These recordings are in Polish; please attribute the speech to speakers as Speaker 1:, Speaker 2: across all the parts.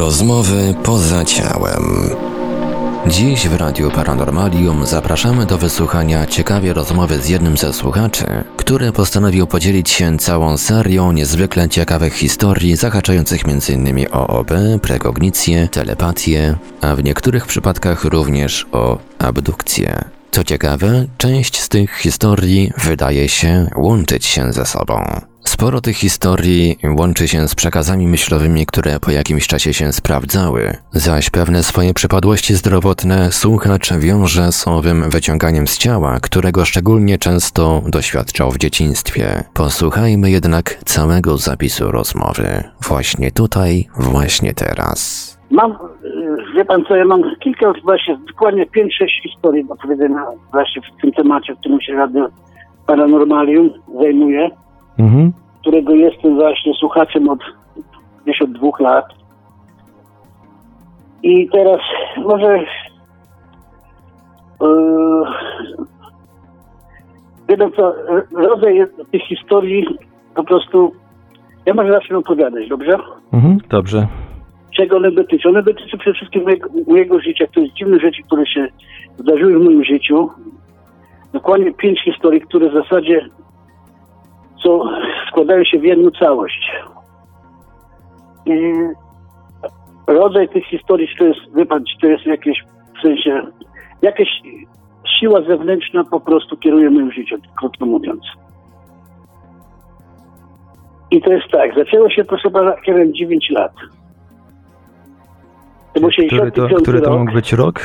Speaker 1: Rozmowy poza ciałem. Dziś w Radiu Paranormalium zapraszamy do wysłuchania ciekawej rozmowy z jednym ze słuchaczy, który postanowił podzielić się całą serią niezwykle ciekawych historii zahaczających m.in. o OB, prekognicję, telepatię, a w niektórych przypadkach również o abdukcję. Co ciekawe, część z tych historii wydaje się łączyć się ze sobą. Sporo tych historii łączy się z przekazami myślowymi, które po jakimś czasie się sprawdzały, zaś pewne swoje przypadłości zdrowotne słuchacz wiąże z owym wyciąganiem z ciała, którego szczególnie często doświadczał w dzieciństwie. Posłuchajmy jednak całego zapisu rozmowy. Właśnie tutaj, właśnie teraz.
Speaker 2: Mam, y, wie pan co, ja mam kilka, właśnie dokładnie 5-6 historii do powiedzenia właśnie w tym temacie, w którym się Radio Paranormalium zajmuje mhm. którego jestem właśnie słuchaczem od gdzieś od dwóch lat. I teraz może yy, wiem co, rodzaj tych historii po prostu ja może zacznę opowiadać, dobrze?
Speaker 3: Mhm, dobrze.
Speaker 2: Czego one dotyczą? One dotyczą przede wszystkim mojego, mojego życia, to jest dziwne rzeczy, które się zdarzyły w moim życiu. Dokładnie pięć historii, które w zasadzie co składają się w jedną całość. I rodzaj tych historii, to jest, wie pan, to jest jakieś, w sensie, jakaś siła zewnętrzna po prostu kieruje moim życiem, krótko mówiąc. I to jest tak, zaczęło się proszę pana, kiedy 9 lat.
Speaker 3: To był 65 który to, który to mógł być rok?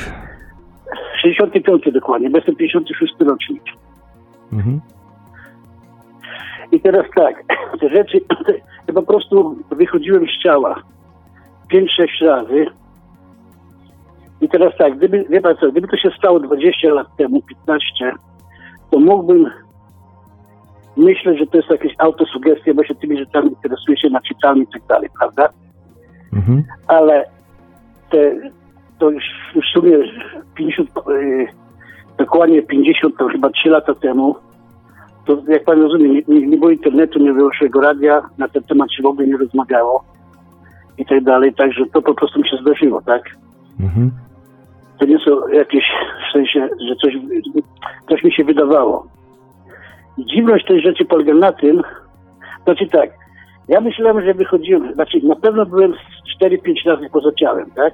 Speaker 2: 65 dokładnie, bo jestem 56 rocznik. Mhm. I teraz tak, te rzeczy, ja po prostu wychodziłem z ciała 5-6 razy. I teraz tak, gdyby, wie pan co, gdyby to się stało 20 lat temu, 15, to mógłbym myśleć, że to jest jakaś autosugestia, bo się tymi rzeczami interesuje się naczytami i tak dalej, prawda? Mhm. Ale te, to już w sumie 50, yy, dokładnie 50, to chyba 3 lata temu, to jak pan rozumie, nie, nie, nie było internetu, nie było szego radia, na ten temat się w ogóle nie rozmawiało i tak dalej, także to po prostu mi się zdarzyło, tak? Mhm. To nie są jakieś, w sensie, że coś, coś mi się wydawało. Dziwność tej rzeczy polega na tym, znaczy tak, ja myślałem, że wychodziłem, znaczy na pewno byłem 4-5 razy poza ciałem, tak?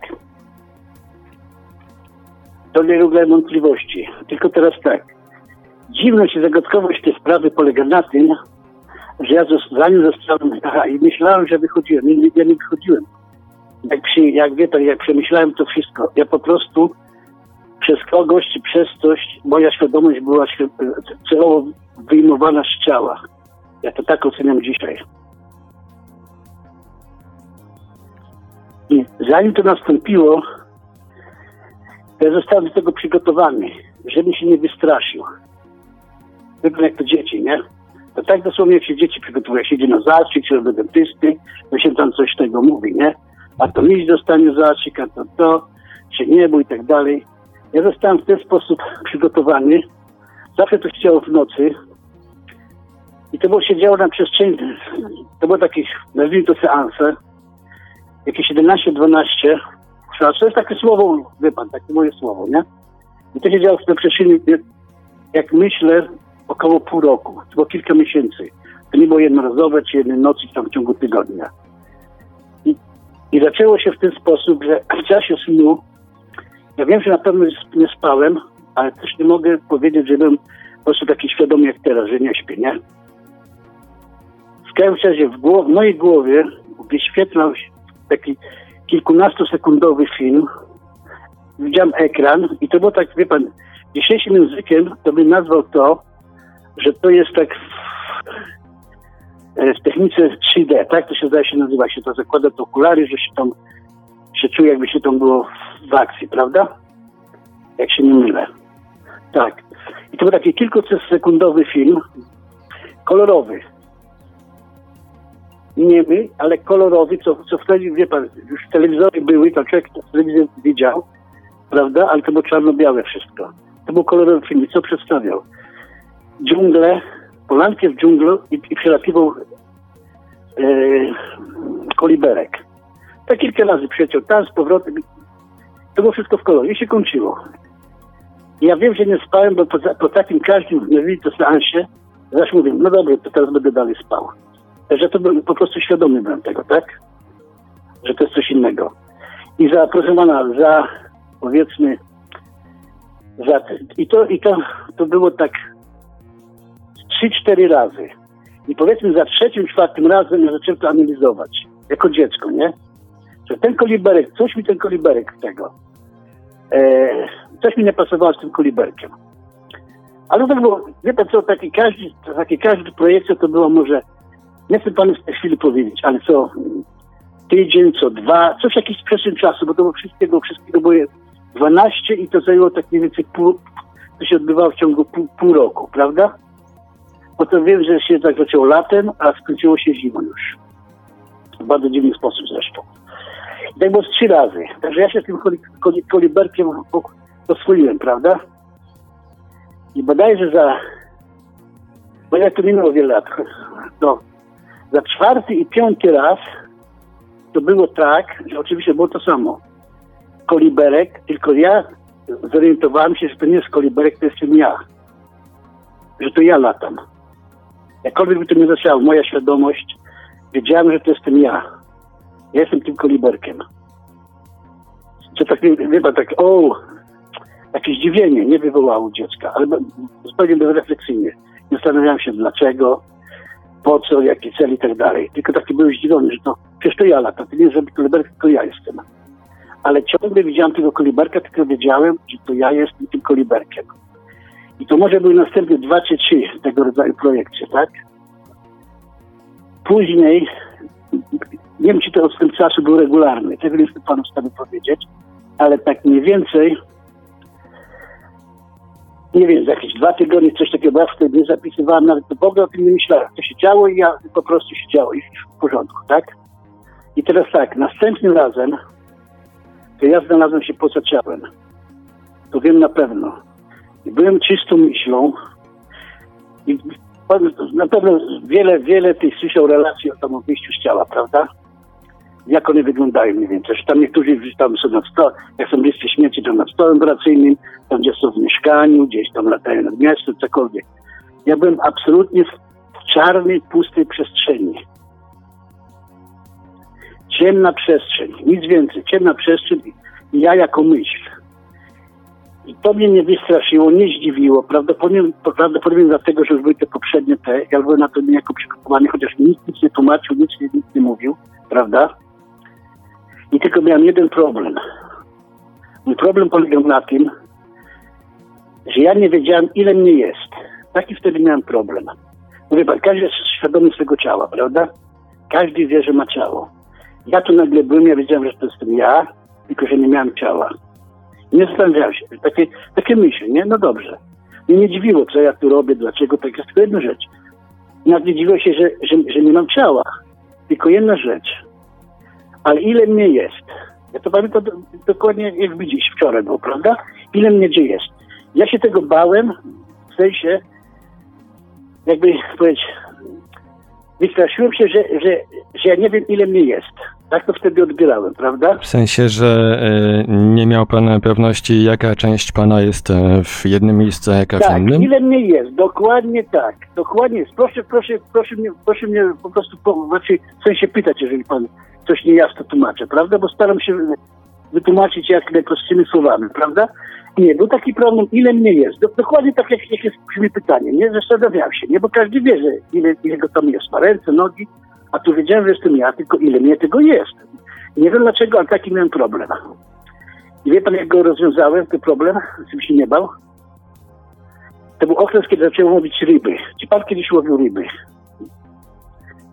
Speaker 2: To nie ulega wątpliwości. Tylko teraz tak, dziwność i zagadkowość tej sprawy polega na tym, że ja zanim zostałem, i myślałem, że wychodziłem. Nie, ja nie wychodziłem. Jak, przy, jak wie pan, jak przemyślałem to wszystko, ja po prostu przez kogoś czy przez coś moja świadomość była celowo wyjmowana z ciała. Ja to tak oceniam dzisiaj. I zanim to nastąpiło, ja zostałem do tego przygotowany, żebym się nie wystraszył wygląda jak to dzieci, nie? To tak dosłownie jak się dzieci przygotowuje, się idzie na zastrzyk, czy do dentysty, to się tam coś tego mówi, nie? A to miś dostanie zastrzyk, a to to, się nie bój i tak dalej. Ja zostałem w ten sposób przygotowany. Zawsze to się działo w nocy. I to było się działo na przestrzeni, to było takie, nazwijmy to seanse, jakieś 11-12, to jest takie słowo, wie pan, takie moje słowo, nie? I to się działo na przestrzeni, jak myślę, około pół roku, było kilka miesięcy. To nie było jednorazowe czy jednej nocy tam w ciągu tygodnia. I, I zaczęło się w ten sposób, że w czasie snu, ja wiem, że na pewno nie spałem, ale też nie mogę powiedzieć, że byłem po prostu taki świadomy jak teraz, że nie śpię, nie? W każdym razie w, w mojej głowie wyświetlał się taki kilkunastosekundowy film. Widziałem ekran i to było tak, wie pan, dzisiejszym językiem to bym nazwał to że to jest tak w, e, w technice 3D, tak to się zdaje się nazywa, się to zakłada to okulary, że się tam się czuje jakby się tam było w akcji, prawda? Jak się nie mylę. Tak. I to był taki kilkusekundowy film, kolorowy. Niemy, ale kolorowy, co, co wtedy, wie pan, już telewizory były, to człowiek telewizję widział, prawda? Ale to było czarno-białe wszystko. To był kolorowy film. I co przedstawiał? Dżunglę, polankę w dżunglu i, i przelatywał e, koliberek. Tak kilka razy przeciął, tam z powrotem. To było wszystko w kolorze i się kończyło. Ja wiem, że nie spałem, bo po, po takim każdym to seansie, zaś mówię, no dobra, to teraz będę dalej spał. Że to był, po prostu świadomy byłem tego, tak? Że to jest coś innego. I za, proszę pana, za powiedzmy, za, i to, i to, to było tak trzy, cztery razy. I powiedzmy za trzecim, czwartym razem ja zacząłem to analizować. Jako dziecko, nie? Że ten koliberek, coś mi ten koliberek tego. E, coś mi nie pasowało z tym koliberkiem. Ale to było, wie pan co, taki każdy, taki każdy projekcja to było może, nie chcę panu w tej chwili powiedzieć, ale co tydzień, co dwa, coś jakiś przestrzeń czasu, bo to było wszystkiego, wszystkiego było 12 i to zajęło tak mniej więcej pół, to się odbywało w ciągu pół, pół roku, prawda? To wiem, że się tak zaczęło latem, a skończyło się zimą już. W bardzo dziwny sposób zresztą. I tak było trzy razy. Także ja się tym koliberkiem oswoiłem, prawda? I bodajże za, bo jak to minęło wiele lat, no, za czwarty i piąty raz to było tak, że oczywiście było to samo. Koliberek, tylko ja zorientowałem się, że to nie jest koliberek, to jestem ja. Że to ja latam. Jakkolwiek by to nie zaczęło, moja świadomość, wiedziałem, że to jestem ja. Ja jestem tym koliberkiem. Co tak, wie tak, o, jakieś zdziwienie nie wywołało dziecka, ale zupełnie bezrefleksyjnie. Nie zastanawiałem się dlaczego, po co, jaki cel i tak dalej. Tylko taki byłem zdziwiony, że to przecież to ja latam, to nie jest żaden koliberek, tylko ja jestem. Ale ciągle widziałem tego koliberka, tylko wiedziałem, że to ja jestem tym koliberkiem. I to może były następne dwa czy trzy tego rodzaju projekcje, tak? Później, nie wiem, czy to od tego czasu był regularny, tego nie jestem panu w stanie powiedzieć, ale tak mniej więcej nie wiem, za jakieś dwa tygodnie, coś takiego, ja wtedy nie zapisywałem, nawet w ogóle o tym nie myślałem. To się działo i ja po prostu się działo i w porządku, tak? I teraz tak, następnym razem to ja znalazłem się poza ciałem. To wiem na pewno. Byłem czystą myślą i na pewno wiele, wiele tych słyszał relacji o tam wyjściu z ciała, prawda? jak one wyglądają mniej więcej. Że tam niektórzy tam są nad stołem, jak są bliscy śmierci, to nad stołem operacyjnym, tam gdzie są w mieszkaniu, gdzieś tam latają nad miastem, cokolwiek. Ja byłem absolutnie w czarnej, pustej przestrzeni. Ciemna przestrzeń, nic więcej, ciemna przestrzeń i ja jako myśl. I to mnie nie wystraszyło, nie zdziwiło. Prawdopodobnie, prawdopodobnie dlatego, że już były te poprzednie te. Ja byłem na to niejako przygotowany, chociaż nikt nic nie tłumaczył, nic, nic nie mówił, prawda? I tylko miałem jeden problem. Mój problem polegał na tym, że ja nie wiedziałem, ile mnie jest. Taki wtedy miałem problem. Mówię pan, każdy jest świadomy swego ciała, prawda? Każdy wie, że ma ciało. Ja tu nagle byłem, ja wiedziałem, że to jestem ja, tylko że nie miałem ciała. Nie zastanawiałem się. Takie, takie myśli, nie? No dobrze. Mnie nie dziwiło, co ja tu robię, dlaczego, tak jest tylko jedna rzecz. Nagle dziwiło się, że, że, że nie mam ciała. Tylko jedna rzecz ale ile mnie jest? Ja to pamiętam dokładnie jakby dziś, wczoraj było, prawda? Ile mnie gdzie jest? Ja się tego bałem, w sensie, jakby powiedzieć, wystraszyłem się, że, że, że ja nie wiem, ile mnie jest. Tak to wtedy odbierałem, prawda?
Speaker 3: W sensie, że y, nie miał pan pewności, jaka część pana jest e, w jednym miejscu, a jaka
Speaker 2: tak,
Speaker 3: w innym?
Speaker 2: ile mnie jest, dokładnie tak. Dokładnie jest. Proszę, proszę, proszę mnie, proszę mnie po prostu, po, znaczy, w sensie pytać, jeżeli pan coś niejasno tłumaczę, prawda? Bo staram się wytłumaczyć jak najprostszymi słowami, prawda? Nie, był taki problem, ile mnie jest. Dokładnie tak, jak, jak jest pytanie, nie? Zastanawiałem się, nie? Bo każdy wie, że ile, ile go tam jest, ma ręce, nogi, a tu wiedziałem, że jestem ja, tylko ile mnie tego jest. Nie wiem dlaczego, ale taki miałem problem. I wie pan, jak go rozwiązałem, ten problem, czym się nie bał? To był okres, kiedy zacząłem łowić ryby. Czy pan kiedyś łowił ryby?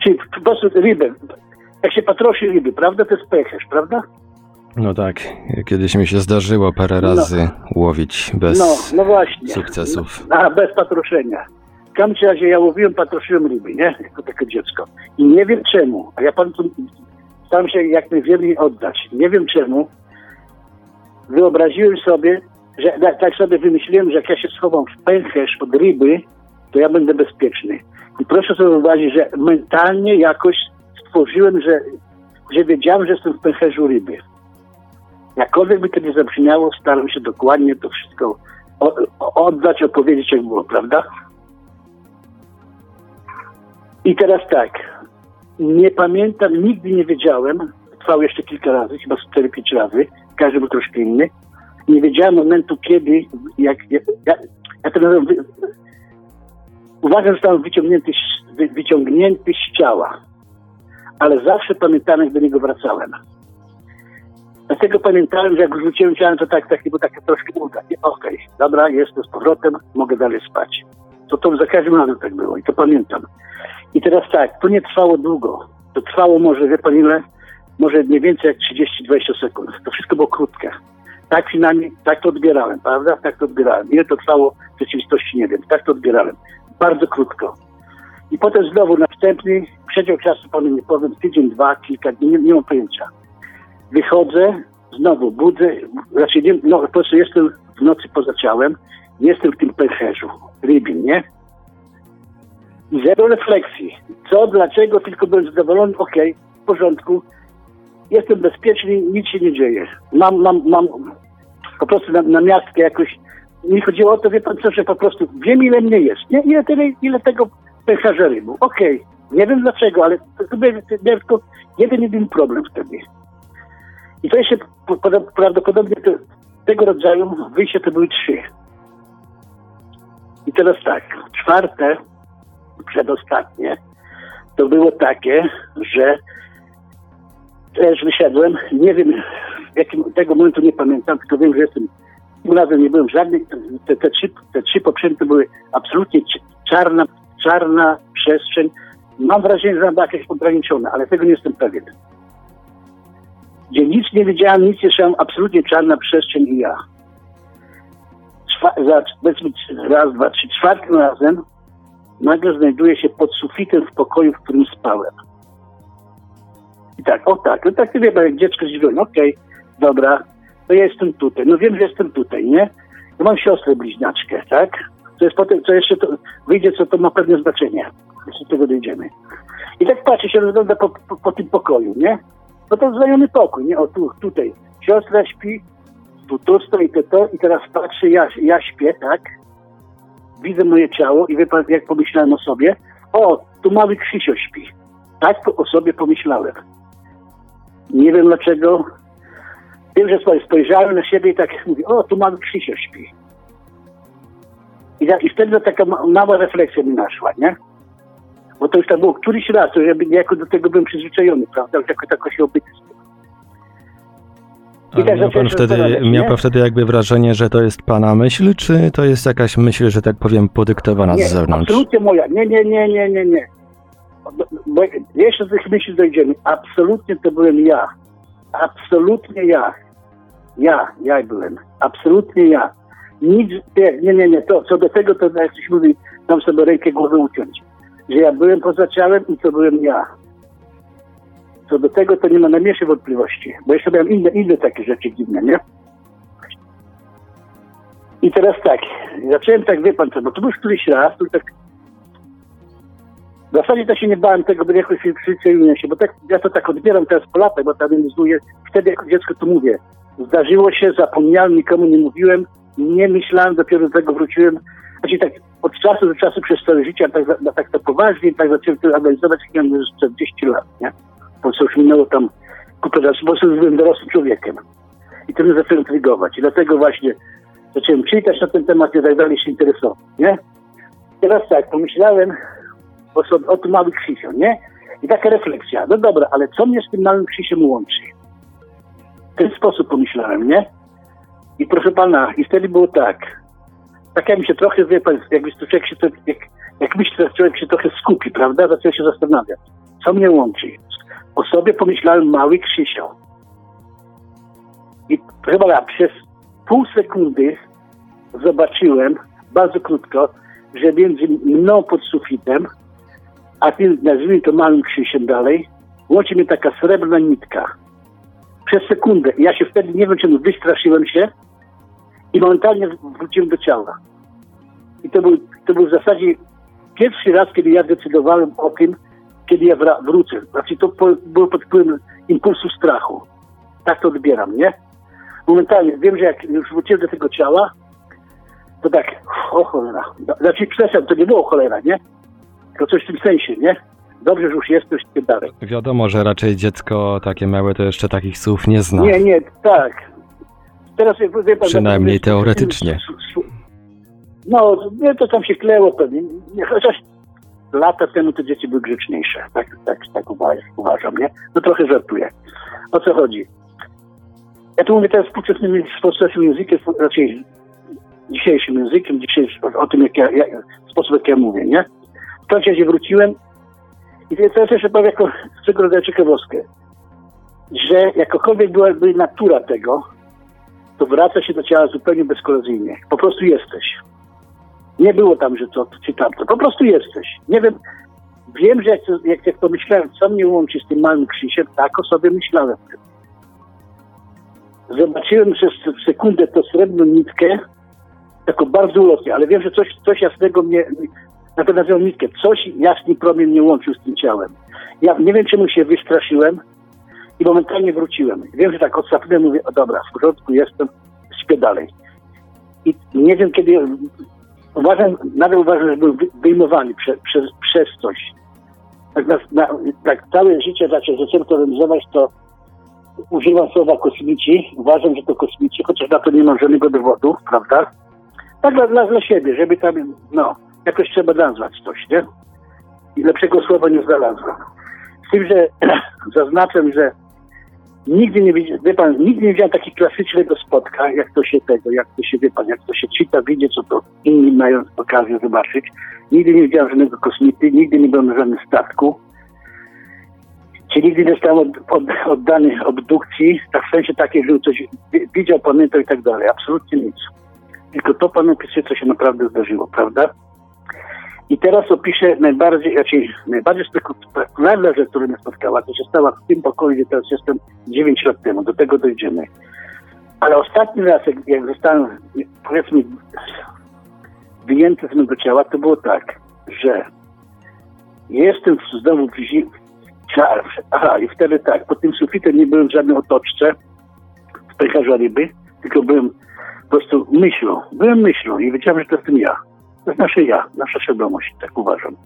Speaker 2: Czy po prostu rybę, jak się patrosi ryby, prawda? To jest pęcherz, prawda?
Speaker 3: No tak, kiedyś mi się zdarzyło parę no. razy no. łowić bez no, no właśnie. sukcesów.
Speaker 2: A, bez patroszenia. Każdym razie ja łowiłem, patroszyłem ryby, nie? Jako takie dziecko. I nie wiem czemu, a ja panu staram się jak najwięcej oddać. Nie wiem czemu. Wyobraziłem sobie, że tak sobie wymyśliłem, że jak ja się schowam w pęcherz od ryby, to ja będę bezpieczny. I proszę sobie wyobrazić, że mentalnie jakoś stworzyłem, że że wiedziałem, że jestem w pęcherzu ryby. Jakkolwiek by to nie zabrzmiało, staram się dokładnie to wszystko oddać, opowiedzieć jak było, prawda? I teraz tak, nie pamiętam, nigdy nie wiedziałem, trwał jeszcze kilka razy, chyba 4-5 razy, każdy był troszkę inny. Nie wiedziałem momentu, kiedy, jak, jak ja, ja to nazywam, uważam, że zostałem wyciągnięty, wyciągnięty z ciała, ale zawsze pamiętałem, jak do niego wracałem. Dlatego pamiętałem, że jak wrzuciłem ciałem, to tak, tak, było takie troszkę ulga. Okej, okay, dobra, jestem z powrotem, mogę dalej spać. To to za każdym razem tak było i to pamiętam. I teraz tak, to nie trwało długo. To trwało może, wie pan ile? Może nie więcej jak 30-20 sekund. To wszystko było krótkie. Tak przynajmniej, tak to odbierałem, prawda? Tak to odbierałem. Ile to trwało w rzeczywistości, nie wiem. Tak to odbierałem. Bardzo krótko. I potem znowu następny przedział czasu, panu nie powiem, tydzień, dwa, kilka dni, nie, nie mam pojęcia. Wychodzę, znowu budzę, znaczy nie, no, po prostu jestem w nocy poza ciałem, jestem w tym pęcherzu, rybin, nie? Zero refleksji. Co, dlaczego, tylko byłem zadowolony, okej, okay, w porządku, jestem bezpieczny, nic się nie dzieje. Mam, mam, mam po prostu na, na miastkę jakoś, mi chodziło o to, wie pan co, że po prostu wiem ile mnie jest, nie? Ile, tyle, ile tego pęcherza rybu, okej. Okay. Nie wiem dlaczego, ale to, był tylko jeden, jeden problem wtedy. I to jeszcze prawdopodobnie to, tego rodzaju wyjścia to były trzy. I teraz tak, czwarte, przedostatnie, to było takie, że też wysiadłem, nie wiem, jakim tego momentu nie pamiętam, tylko wiem, że jestem, razem nie byłem żadnych, te, te, trzy, te trzy poprzednie były absolutnie czarna, czarna przestrzeń. Mam wrażenie, że była jakaś ograniczona, ale tego nie jestem pewien. Gdzie nic nie wiedziałem, nic nie słyszałem, absolutnie czarna przestrzeń i ja. Za, powiedzmy raz, dwa, trzy, czwartym razem nagle znajduję się pod sufitem w pokoju, w którym spałem. I tak, o tak, no tak wie, jak dziecko zdziwione, okej, okay, dobra, to ja jestem tutaj. No wiem, że jestem tutaj, nie? Ja mam siostrę bliźniaczkę, tak? Co jest potem, co jeszcze to wyjdzie, co to ma pewne znaczenie. Jeszcze do tego dojdziemy. I tak patrzę się, rozgląda po, po, po, tym pokoju, nie? No to znajomy pokój, nie? O tu, tutaj. Siostra śpi, tu to stoi, to to i teraz patrzę, ja, ja śpię, tak? Widzę moje ciało i wie jak pomyślałem o sobie? O, tu mały Krzysio śpi. Tak o sobie pomyślałem. Nie wiem dlaczego. Wiem, że spojrzałem na siebie i tak mówię, o, tu mały Krzysio śpi. I, I wtedy taka mała refleksja mi naszła, nie? Bo to już tak było któryś raz, to ja jako do tego byłem przyzwyczajony, prawda? Już jako tako się obyty
Speaker 3: i tak miał pan, wtedy, miał pan wtedy jakby wrażenie, że to jest pana myśl, czy to jest jakaś myśl, że tak powiem, podyktowana
Speaker 2: nie,
Speaker 3: z zewnątrz?
Speaker 2: absolutnie moja. Nie, nie, nie, nie, nie, nie. Bo jeszcze do tych myśli dojdziemy. Absolutnie to byłem ja. Absolutnie ja. Ja, ja byłem. Absolutnie ja. Nic, nie, nie, nie. To, co do tego, to jak ktoś mówi, tam sobie rękę głowy uciąć. Że ja byłem poza ciałem i to byłem ja. Co do tego to nie ma najmniejszej wątpliwości, bo jeszcze miałem inne, inne takie rzeczy dziwne, nie? I teraz tak, zacząłem tak, wie pan co, bo to był któryś raz, tu tak w zasadzie to się nie bałem tego, bo jakoś się przyczyniłem się, bo tak, ja to tak odbieram teraz po latach, bo tam realizuję, wtedy jako dziecko to mówię. Zdarzyło się, zapomniałem, nikomu nie mówiłem, nie myślałem, dopiero do tego wróciłem. Znaczy tak od czasu do czasu przez całe życie, tak, tak to poważnie, tak zacząłem to analizować, jak miałem już 40 lat, nie? Po już minęło tam kupę bo byłem dorosłym człowiekiem. I to mnie zaczęło intrygować. I dlatego właśnie zacząłem czytać na ten temat i tak dalej się interesować, nie? Teraz tak, pomyślałem o, sobie, o tym małym Krzysio, nie? I taka refleksja, no dobra, ale co mnie z tym małym Krzysiem łączy? W ten sposób pomyślałem, nie? I proszę pana, i wtedy było tak, tak jak mi się trochę, wie pan, jakby człowiek się, jak, jak myśli, człowiek się trochę skupi, prawda? Zaczął się zastanawiać, co mnie łączy? O sobie pomyślałem mały Krzysio. I chyba przez pół sekundy zobaczyłem, bardzo krótko, że między mną pod sufitem, a tym, nazwijmy to małym Krzysiem dalej, łączy mnie taka srebrna nitka. Przez sekundę. Ja się wtedy, nie wiem czemu, wystraszyłem się i momentalnie wróciłem do ciała. I to był, to był w zasadzie pierwszy raz, kiedy ja decydowałem o tym, kiedy ja wrócę. Znaczy to po, było pod wpływem impulsu strachu. Tak to odbieram, nie? Momentalnie wiem, że jak już wróciłem do tego ciała, to tak, o cholera. Znaczy, przepraszam, to nie było cholera, nie? To coś w tym sensie, nie? Dobrze, że już jesteś tym dalej.
Speaker 3: Wiadomo, że raczej dziecko takie małe to jeszcze takich słów nie zna.
Speaker 2: Nie, nie, tak. Teraz wie pan,
Speaker 3: Przynajmniej teoretycznie.
Speaker 2: No, nie, to tam się kleło pewnie. Chociaż lata temu te dzieci były grzeczniejsze. Tak, tak, tak uważam, nie? No trochę żartuję. O co chodzi? Ja tu mówię teraz współczesnym współczesnym językiem, raczej dzisiejszym językiem, dzisiejszym, o tym, jak ja, jak, sposób, jak ja mówię, nie? W się wróciłem i teraz jeszcze powiem jako swego rodzaju ciekawostkę, że jakokolwiek byłaby natura tego, to wraca się do ciała zupełnie bezkolazyjnie. Po prostu jesteś. Nie było tam, że to czy tamto. Po prostu jesteś. Nie wiem, wiem, że jak, jak, jak pomyślałem, co mnie łączy z tym małym Krzysiem, tak o sobie myślałem. Zobaczyłem przez sekundę tą srebrną nitkę, taką bardzo ulotnie, ale wiem, że coś, coś jasnego mnie, na pewno nazywam nitkę, coś jasny promień mnie łączył z tym ciałem. Ja nie wiem, czemu się wystraszyłem i momentalnie wróciłem. Wiem, że tak odsapnę, mówię, o dobra, w porządku, jestem, śpię dalej. I nie wiem, kiedy uważam, nawet uważam, że był wyjmowany prze, przez, przez coś. Tak, na, na, tak całe życie zacząłem to realizować, to używam słowa kosmici. Uważam, że to kosmici, chociaż na to nie mam żadnego dowodu, prawda? Tak dla, dla, dla siebie, żeby tam, no, jakoś trzeba nazwać coś, nie? I lepszego słowa nie znalazłem. Z tym, że zaznaczam, że Nigdy nie widziałem, wie pan, nigdy nie takiego klasycznego spotka, jak to się tego, jak to się, wie pan, jak to się czyta, widzi, co to inni mają okazję zobaczyć. Nigdy nie widziałem żadnego kosmity, nigdy nie byłem na żadnym statku. Czy nigdy nie zostałem od, od, oddany obdukcji, tak w sensie takiej, że coś widział, pamiętał i tak dalej. Absolutnie nic. Tylko to panu opisuje, co się naprawdę zdarzyło, prawda? I teraz opiszę najbardziej, znaczy najbardziej spektakularna rzecz, która mnie spotkała, to się stała w tym pokoju, gdzie teraz jestem 9 lat temu. Do tego dojdziemy. Ale ostatni raz, jak, jak zostałem, powiedzmy, wyjęty z mojego ciała, to było tak, że jestem znowu w zim... Aha, i wtedy tak, pod tym sufitem nie byłem w żadnej otoczce w pęcherza ryby, tylko byłem po prostu myślą. Byłem myślą i wiedziałem, że to jestem ja. To jest nasze ja, nasza świadomość, tak uważam.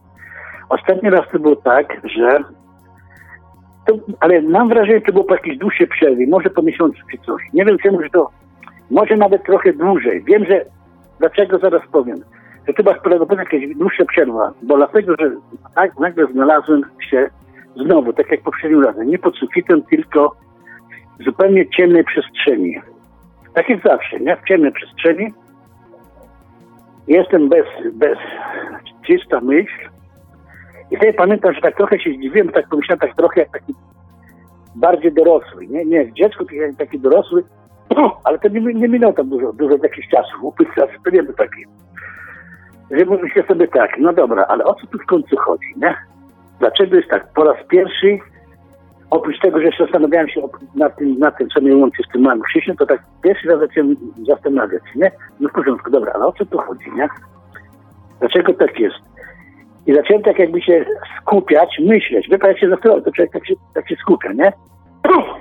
Speaker 2: Ostatni raz to było tak, że to, ale mam wrażenie, że to było po jakiejś dłuższej przerwie, może po miesiącu czy coś. Nie wiem czemu, że to może nawet trochę dłużej. Wiem, że dlaczego zaraz powiem. Że to była jakaś dłuższa przerwa, bo dlatego, że tak nagle znalazłem się znowu, tak jak poprzednim razem, nie pod sufitem, tylko w zupełnie ciemnej przestrzeni. Tak jak zawsze, nie? W ciemnej przestrzeni, jestem bez, bez czysta myśl. I wtedy pamiętam, że tak trochę się zdziwiłem, tak pomyślałem tak trochę jak taki bardziej dorosły, nie, nie dziecko, jak taki dorosły, ale to nie, nie minął tam dużo, dużo jakichś czasów, upływ czasu, to nie był taki. Że mówię się sobie tak, no dobra, ale o co tu w końcu chodzi, nie? Dlaczego jest tak? Po raz pierwszy oprócz tego, że się zastanawiałem się nad tym, nad tym co mnie łączy z tym małym Krzysiem, to tak pierwszy raz zacząłem zastanawiać, nie? No w porządku, dobra, ale o co tu chodzi, nie? Dlaczego tak jest? I zacząłem tak jakby się skupiać, myśleć. Wie pan, jak się zastanawiał, to człowiek tak się, tak się skupia, nie?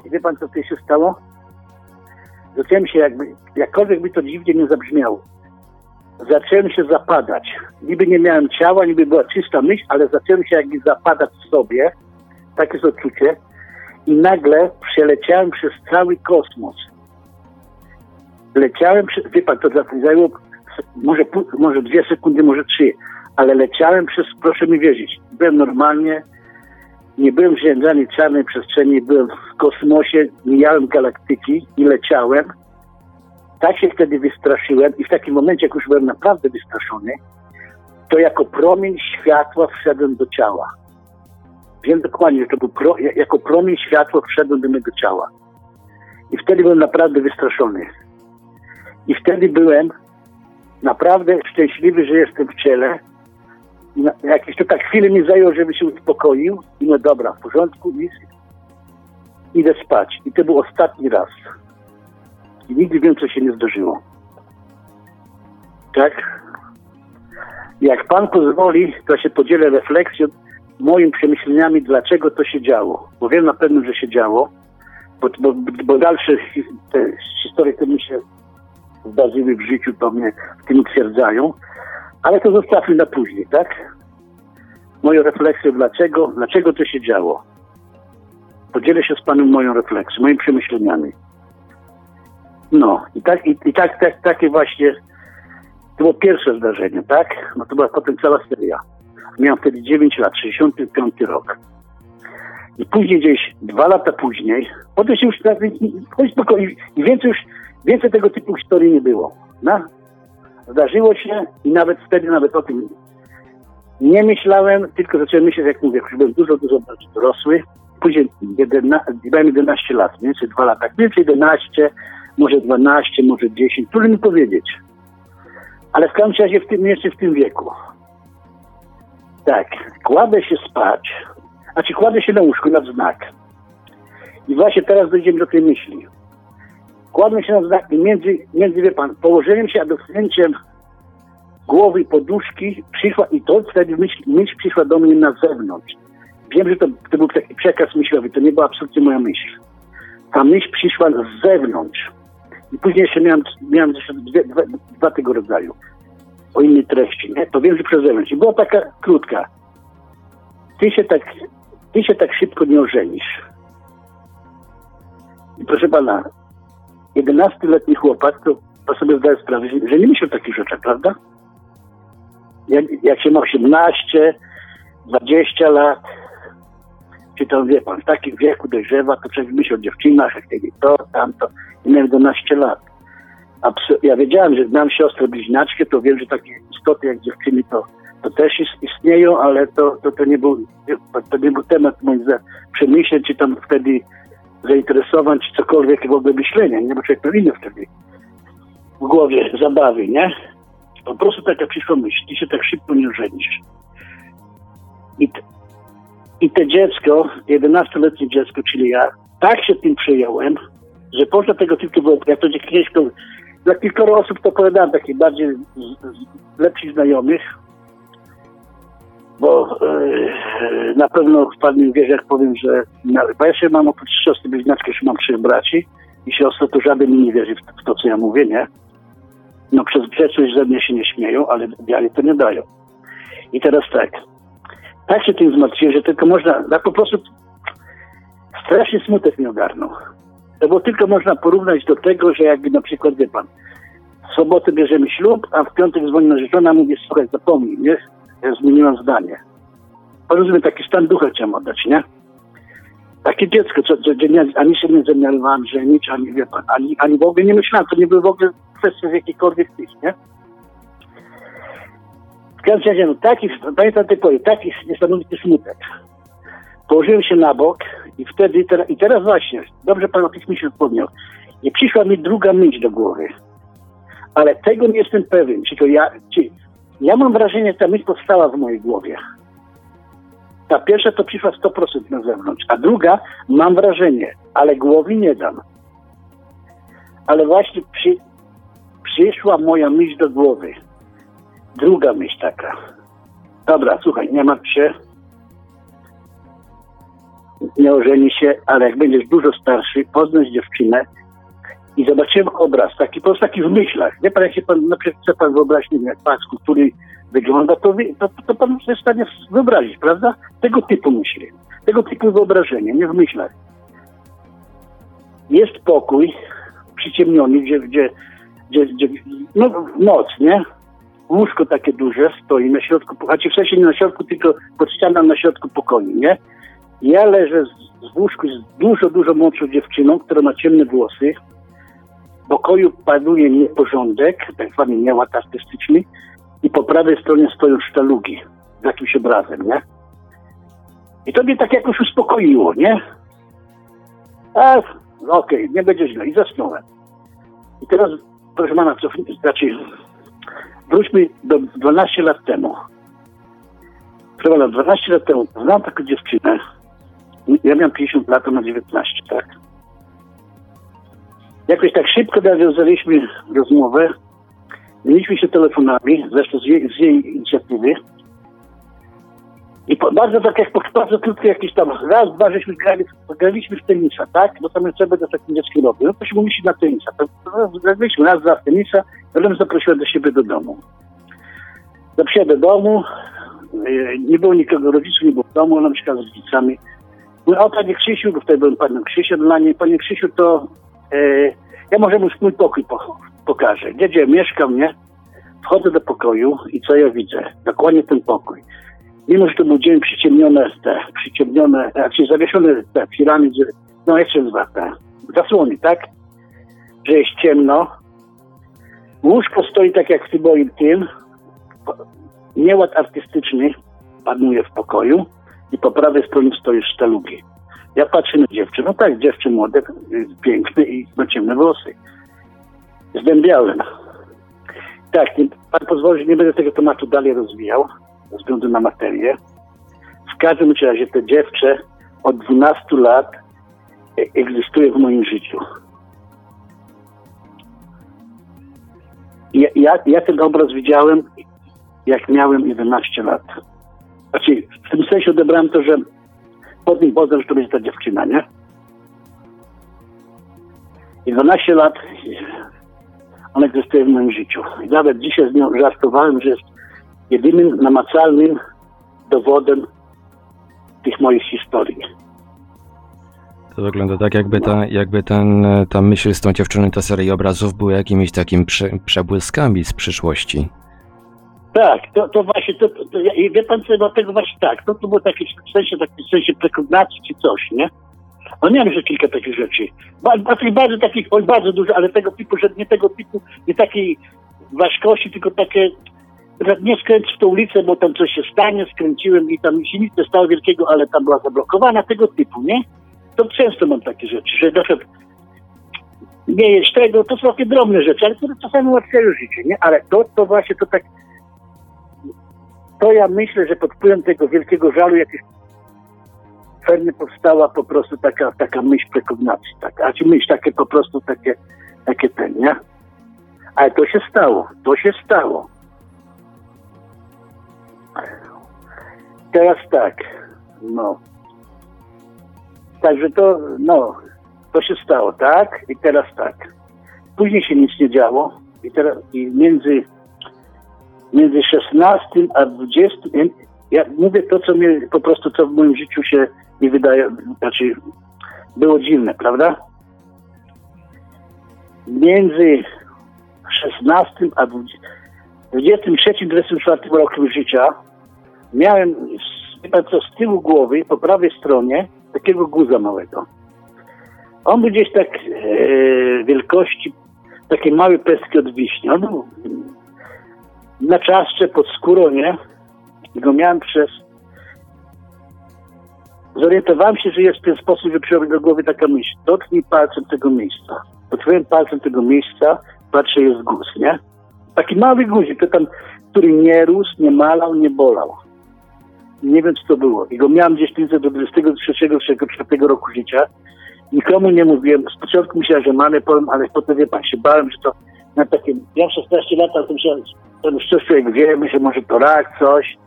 Speaker 2: I wie pan, co tutaj się stało? Zacząłem się jakby, jakkolwiek by to dziwnie nie zabrzmiało, zacząłem się zapadać. Niby nie miałem ciała, niby była czysta myśl, ale zacząłem się jakby zapadać w sobie. Takie jest odczucie i nagle przeleciałem przez cały kosmos. Leciałem, wie pan, to zajęło może, może dwie sekundy, może trzy, ale leciałem przez, proszę mi wierzyć, byłem normalnie, nie byłem w żadnej czarnej przestrzeni, byłem w kosmosie, mijałem galaktyki i leciałem. Tak się wtedy wystraszyłem i w takim momencie, jak już byłem naprawdę wystraszony, to jako promień światła wszedłem do ciała. Wiem dokładnie, że to był pro, jako promień światła wszedłem do mego ciała. I wtedy byłem naprawdę wystraszony. I wtedy byłem naprawdę szczęśliwy, że jestem w ciele. Jakieś to tak chwilę mi zajęło, żeby się uspokoił. I no dobra, w porządku, nic. Idę spać. I to był ostatni raz. I nigdy więcej się nie zdarzyło. Tak? Jak Pan pozwoli, to się podzielę refleksją moimi przemyśleniami, dlaczego to się działo. Bo wiem na pewno, że się działo, bo, bo, bo dalsze te historie, które mi się zdarzyły w życiu, to mnie w tym utwierdzają. Ale to zostawmy na później, tak? Moją refleksję, dlaczego, dlaczego to się działo. Podzielę się z Panem moją refleksją, moimi przemyśleniami. No, i tak, i, i tak, tak, takie właśnie, to było pierwsze zdarzenie, tak? No to była potem cała seria. Miałem wtedy 9 lat, 65 rok. I później gdzieś, dwa lata później, potem się już, spokojnie, i więcej już, więcej tego typu historii nie było. No? Zdarzyło się i nawet wtedy nawet o tym nie myślałem, tylko zacząłem myśleć, jak mówię, już byłem dużo, dużo bardziej dorosły. Później 11, miałem 11 lat, mniej 2 lata, więcej 11, może 12, może 10, trudno mi powiedzieć. Ale w każdym razie w tym, jeszcze w tym wieku. Tak, kładę się spać, znaczy kładę się na łóżku na znak. I właśnie teraz dojdziemy do tej myśli. Kładłem się na znak i między, między wie pan, położeniem się a dotknięciem głowy i poduszki przyszła i to wtedy myśl, myśl przyszła do mnie na zewnątrz. Wiem, że to, to był taki przekaz myślowy, to nie była absolutnie moja myśl. Ta myśl przyszła z zewnątrz. I później jeszcze miałem, miałem jeszcze dwie, dwa, dwa tego rodzaju o innej treści, nie? To że przez zewnątrz. I była taka krótka. Ty się tak, ty się tak szybko nie ożenisz. I proszę pana, 11-letni chłopak, to, to sobie zdaję sprawę, że, nie myśli o takich rzeczach, prawda? Jak, jak się ma 18, 20 lat, czy to wie pan, w takim wieku dojrzewa, to człowiek myśli o dziewczynach, jak to, tamto. I miałem 11 lat. Ja wiedziałem, że mam siostrę bliźniaczkę, to wiem, że takie istoty jak dziewczyny to, to też istnieją, ale to, to, to, nie był, to nie był temat moich przemyśleń, czy tam wtedy zainteresowań, czy cokolwiek w ogóle myślenia, nie? Bo człowiek inne wtedy w głowie zabawy, nie? Po prostu taka przyszła myśl, ty się tak szybko nie żenisz. I, t- i te dziecko, 11-letnie dziecko, czyli ja, tak się tym przejąłem, że poza tego tylko było, jak to kiedyś dla kilkoro osób to opowiadałem, takich bardziej lepszych znajomych, bo e, na pewno pan mi wierzy, jak powiem, że na, bo ja się mam oprócz siostry bliźniaczki, jeszcze mam trzech braci i siostry, to żaden mi nie wierzy w, w to, co ja mówię, nie? No przez grzeczność ze mnie się nie śmieją, ale wiary to nie dają. I teraz tak, tak się tym zmartwiłem, że tylko można, tak po prostu strasznie smutek mnie ogarnął. To bo tylko można porównać do tego, że jakby na przykład, wie pan, w sobotę bierzemy ślub, a w piątek dzwoni narzeczona, mówi, słuchaj, zapomnij, nie? Ja zmieniłam zdanie. Porozumiem, taki stan ducha chciałem oddać, nie? Takie dziecko, co, co, ani się nie zamiarowałem żenić, ani wie pan, ani, ani w ogóle nie myślałem, to nie były w ogóle kwestie z jakichkolwiek tych, nie? W każdym razie, no taki, pamiętam pory, taki niesamowity smutek. Położyłem się na bok i wtedy, i teraz właśnie, dobrze pan o tych myślach wspomniał, i przyszła mi druga myśl do głowy. Ale tego nie jestem pewien, czy to ja, czy ja mam wrażenie, że ta myśl powstała w mojej głowie. Ta pierwsza to przyszła 100% na zewnątrz, a druga mam wrażenie, ale głowy nie dam. Ale właśnie przy, przyszła moja myśl do głowy. Druga myśl taka. Dobra, słuchaj, nie martw się. Nie ożeni się, ale jak będziesz dużo starszy, poznasz dziewczynę i zobaczyłem obraz, taki po prostu taki w myślach. Nie pan, jak się pan, na przykład chce pan wyobrazić, jak pan który wygląda, to, to, to pan jest w stanie wyobrazić, prawda? Tego typu myśli, tego typu wyobrażenia, nie w myślach. Jest pokój przyciemniony, gdzie, gdzie, gdzie, gdzie no, noc, nie? Łóżko takie duże stoi na środku, a w sensie nie na środku, tylko pod ścianą na środku pokoju, nie? Ja leżę z łóżku z dużo, dużo młodszą dziewczyną, która ma ciemne włosy. W pokoju panuje nieporządek, tak zwany nieład artystyczny i po prawej stronie stoją sztalugi z jakimś obrazem, nie? I to mnie tak jakoś uspokoiło, nie? A, okej, okay, nie będzie źle. I zasnąłem. I teraz, proszę pana, co, znaczy, wróćmy do 12 lat temu. Proszę pana, 12 lat temu znam taką dziewczynę. Ja miałem 50 lat, ona 19, tak? Jakoś tak szybko nawiązaliśmy rozmowę Mieliśmy się telefonami, zresztą z jej, z jej inicjatywy. I po, bardzo tak jak bardzo krótko jakieś tam raz, dwa żeśmy grali, graliśmy w tenisa, tak? Bo tam jeszcze będę takim dzieckiem robił. No to się umieścić na tenisa. To, to, graliśmy raz, dwa w tenisa, potem zaprosiłem do siebie do domu. Zaprosiłem do domu, yy, nie było nikogo, rodziców nie było w domu, ona mieszkała z rodzicami. Mówię, o panie Krzysiu, bo wtedy byłem panem Krzysiu dla niej, panie Krzysiu, to yy, ja może mu mój pokój po, pokażę. Gdzie, gdzie mieszkam, nie? Wchodzę do pokoju i co ja widzę? Dokładnie ten pokój mimo że to był dzień przyciemnione, te, przyciemnione, znaczy zawieszone te piramidy, no się nazywa, te zasłony, tak? Że jest ciemno. Łóżko stoi tak jak w tym moim tym. Nieład artystyczny panuje w pokoju i po prawej stronie stoi sztalugi. Ja patrzę na dziewczynę, no tak, dziewczyn młode, piękny i ma ciemne włosy. Zdębiałem. Tak, pan pozwoli, że nie będę tego tematu dalej rozwijał ze względu na materię. W każdym razie te dziewczę od 12 lat e, egzystuje w moim życiu. Ja, ja, ja, ten obraz widziałem, jak miałem 11 lat. Znaczy, w tym sensie odebrałem to, że pod nim poznam, że to będzie ta dziewczyna, nie? I 12 lat ona egzystuje w moim życiu. I nawet dzisiaj z nią żartowałem, że jest jedynym namacalnym dowodem tych moich historii.
Speaker 3: To wygląda tak, jakby, ta, jakby ten, ta myśl z tą dziewczyną, ta seria obrazów była jakimiś takimi prze, przebłyskami z przyszłości.
Speaker 2: Tak, to, to właśnie, to, to, to, wie pan co, dlatego właśnie tak, to, to było takie w sensie, taki, w sensie prekognacji czy coś, nie? No miałem jeszcze kilka takich rzeczy. Bardzo, bardzo takich, bardzo dużo, ale tego typu, że nie tego typu, nie takiej ważkości, tylko takie nie skręć w tą ulicę, bo tam coś się stanie, skręciłem i tam się nic nie stało wielkiego, ale tam była zablokowana, tego typu, nie? To często mam takie rzeczy, że na przykład nie jest tego, to są takie drobne rzeczy, ale które czasami ułatwiają życie, nie? Ale to, to właśnie to tak, to ja myślę, że pod wpływem tego wielkiego żalu jakiś pewnie powstała po prostu taka, taka myśl prekognacji, tak? a czy myśl takie po prostu takie, takie ten, nie? Ale to się stało, to się stało. Teraz tak, no. Także to, no, to się stało, tak? I teraz tak. Później się nic nie działo i teraz i między, między 16 a 20, ja mówię to, co mnie po prostu, co w moim życiu się mi wydaje, znaczy było dziwne, prawda? Między 16 a 23-24 rokiem życia miałem co z tyłu głowy, po prawej stronie, takiego guza małego. On był gdzieś tak e, wielkości, takie małe pestki od wiśni. On był na czaszce pod skórą, nie? I go miałem przez... Zorientowałem się, że jest w ten sposób, że przyjąłem do głowy taka myśl. Dotknij palcem tego miejsca. Dotknąłem palcem tego miejsca, patrzę, jest guz, nie? Taki mały guzik, to tam, który nie rósł, nie malał, nie bolał nie wiem co to było. I go miałem gdzieś do 23-24 roku życia. Nikomu nie mówiłem. Z początku myślałem, że mamy powiem, ale potem wie pan, się bałem, że to na takie, ja 16 lat, to myślałem, że już coś człowiek wie, myślę, może to rak, coś.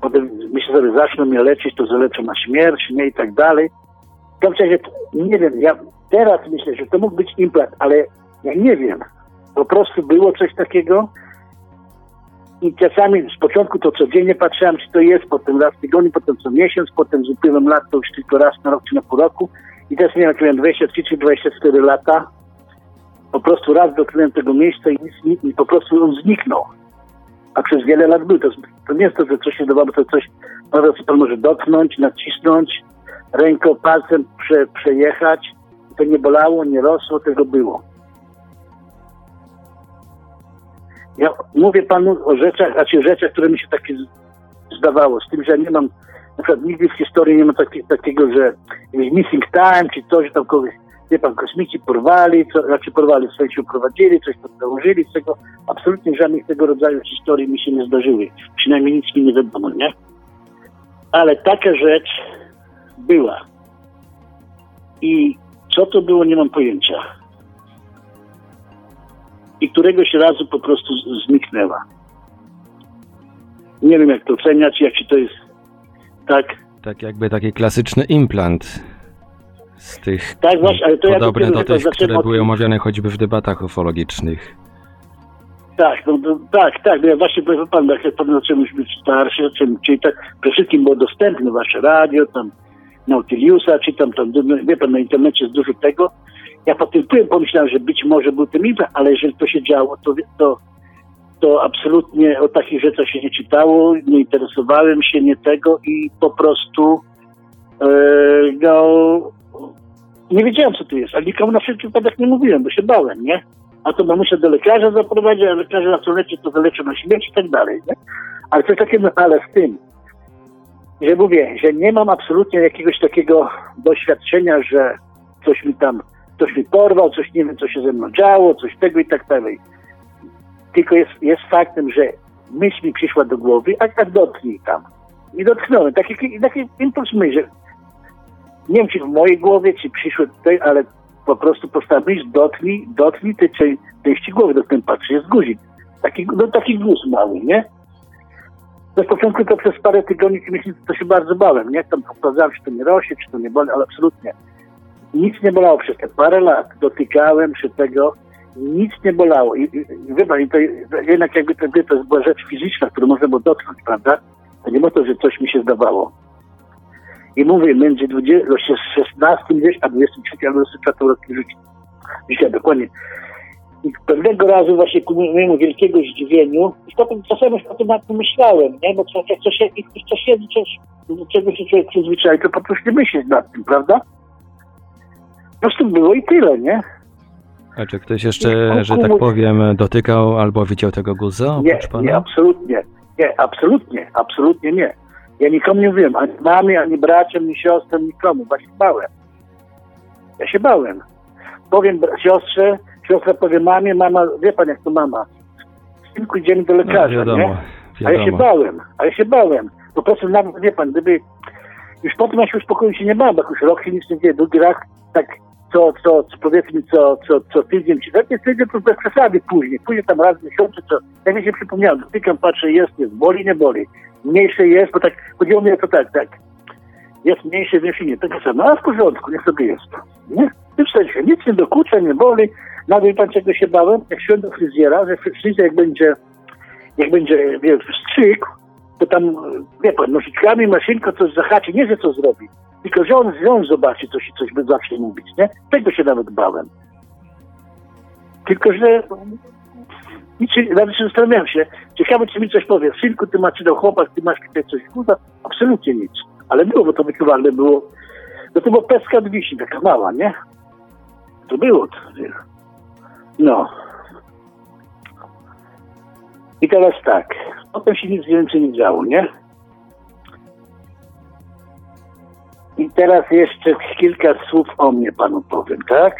Speaker 2: Potem myślę sobie, zaczną mnie leczyć, to zaleczą na śmierć, nie i tak dalej. W każdym razie, nie wiem, ja teraz myślę, że to mógł być implant, ale ja nie wiem. Po prostu było coś takiego, i czasami z początku to codziennie patrzyłem, czy to jest, potem raz w tygodniu, potem co miesiąc, potem z upływem lat to już tylko raz na rok czy na pół roku. I teraz nie wiem, jak miałem 23 czy 24 lata, po prostu raz dotknąłem tego miejsca i, nic, i po prostu on zniknął. A przez wiele lat był. To, to nie jest to, że coś się dawało, to coś, nawet pan może dotknąć, nacisnąć, ręką, palcem prze, przejechać. To nie bolało, nie rosło, tego było. Ja mówię panu o rzeczach, znaczy rzeczach, które mi się takie zdawało, z tym, że nie mam, na przykład nigdy w historii nie ma taki, takiego, że missing time, czy coś, tam kogoś, wie pan, kosmici porwali, co, znaczy porwali, w sensie uprowadzili, coś tam założyli, z tego absolutnie żadnych tego rodzaju historii mi się nie zdarzyły. Przynajmniej nic mi nie wiadomo, nie? Ale taka rzecz była. I co to było, nie mam pojęcia i któregoś razu po prostu zniknęła. Nie wiem, jak to oceniać, jak to jest Tak,
Speaker 3: Tak jakby taki klasyczny implant z tych
Speaker 2: Tak, właśnie, ale to ja
Speaker 3: podobne
Speaker 2: dopiero
Speaker 3: do tych, które
Speaker 2: o
Speaker 3: były
Speaker 2: tym-
Speaker 3: omawiane choćby w debatach ufologicznych.
Speaker 2: tak, no, no, tak, tak, no ja właśnie powiem pan, jak ja już być starszy, zacząłem, czyli tak, przede wszystkim było dostępne wasze radio, tam Nautiliusa, czy tam, tam, no, wie pan, na internecie jest dużo tego. Ja potem byłem, pomyślałem, że być może był ten implant, ale jeżeli to się działo, to, to, to absolutnie o takich rzeczach się nie czytało, nie interesowałem się, nie tego i po prostu e, no, nie wiedziałem, co to jest, ale nikomu na wszelki wypadek nie mówiłem, bo się bałem, nie? A to mamusia do lekarza zaprowadzi, a lekarze na co leczy, to zaleczy na śmierć i tak dalej, nie? Ale coś takiego, ale z tym, że mówię, że nie mam absolutnie jakiegoś takiego doświadczenia, że coś mi tam, ktoś mi porwał, coś nie wiem, co się ze mną działo, coś tego i tak dalej. Tylko jest, jest faktem, że myśl mi przyszła do głowy, a tak dotknij tam. I dotknąłem. Taki, taki impuls myśl, że nie wiem, czy w mojej głowie, czy przyszło tutaj, ale po prostu powstała myśl, dotknij, dotknij tej części głowy, do której patrzy, jest guzik. Taki, no, taki guz mały, nie? Na początku to przez parę tygodni czy miesięcy to się bardzo bałem, nie? Tam sprawdzałem, czy to nie rośnie, czy to nie boli, ale absolutnie. Nic nie bolało przez te parę lat. Dotykałem się tego, nic nie bolało. I, i, i to, jednak jakby to, to była rzecz fizyczna, którą można było dotknąć, prawda? To nie było to, że coś mi się zdawało. I mówię, między 20, 16 gdzieś, a 23 albo 24 rokiem życia. Życia, dokładnie. I pewnego razu właśnie ku mojemu wielkiego zdziwieniu, i potem czasem już o tym nad tym myślałem, nie? Bo co, jak coś, jak coś jest, coś, do czego się człowiek przyzwyczai, to po prostu nie myśleć nad tym, prawda? Po prostu było i tyle, nie?
Speaker 3: A czy ktoś jeszcze, że tak powiem, dotykał albo widział tego guza
Speaker 2: Nie, nie, absolutnie. Nie, absolutnie, absolutnie nie. Ja nikomu nie mówiłem, ani mamie, ani braciom, ani siostrze, nikomu, się bałem. Ja się bałem. Powiem siostrze, siostra powie mamie, mama, wie pan jak to mama. Synku idziemy do
Speaker 3: no,
Speaker 2: lekarza,
Speaker 3: wiadomo,
Speaker 2: nie? A ja się
Speaker 3: wiadomo.
Speaker 2: bałem, a ja się bałem. Po prostu nawet, wie pan, gdyby już potem ja się uspokoił się nie bałem, bo już rok się nic nie dzieje, drugi raz tak co, co, co powiedzmy co, co, co tydzień, czy taki tydzień to bez przesady później, później tam raz w miesiącu, co, jak mi się przypomniałem, dotykam, patrzę, jest, jest, boli, nie boli, mniejsze jest, bo tak, chodziło mi to tak, tak, jest mniejsze, większe, nie, tak samo, a w porządku, niech sobie jest, nie? W tym sensie, nic nie dokucza, nie boli, nawet pan czego się bałem, jak szedłem do fryzjera, że fryzjer jak będzie, jak będzie, wie, strzyk, to tam, wie pan, nożyczkami, maszynką coś zahaczy, nie, że co zrobi, tylko że on, że on zobaczy coś i coś by zacznie mówić, nie? Tego się nawet bałem. Tylko, że nic się, nawet się zastanawiałem się, ciekawe, czy mi coś powie, synku, ty masz, czy dał chłopak, ty masz tutaj coś, kurwa, absolutnie nic. Ale było, bo to wyczuwalne było, no to była peska od wiśni, taka mała, nie? To było to? No. I teraz tak, potem się nic więcej nie działo, nie? I teraz jeszcze kilka słów o mnie panu powiem, tak?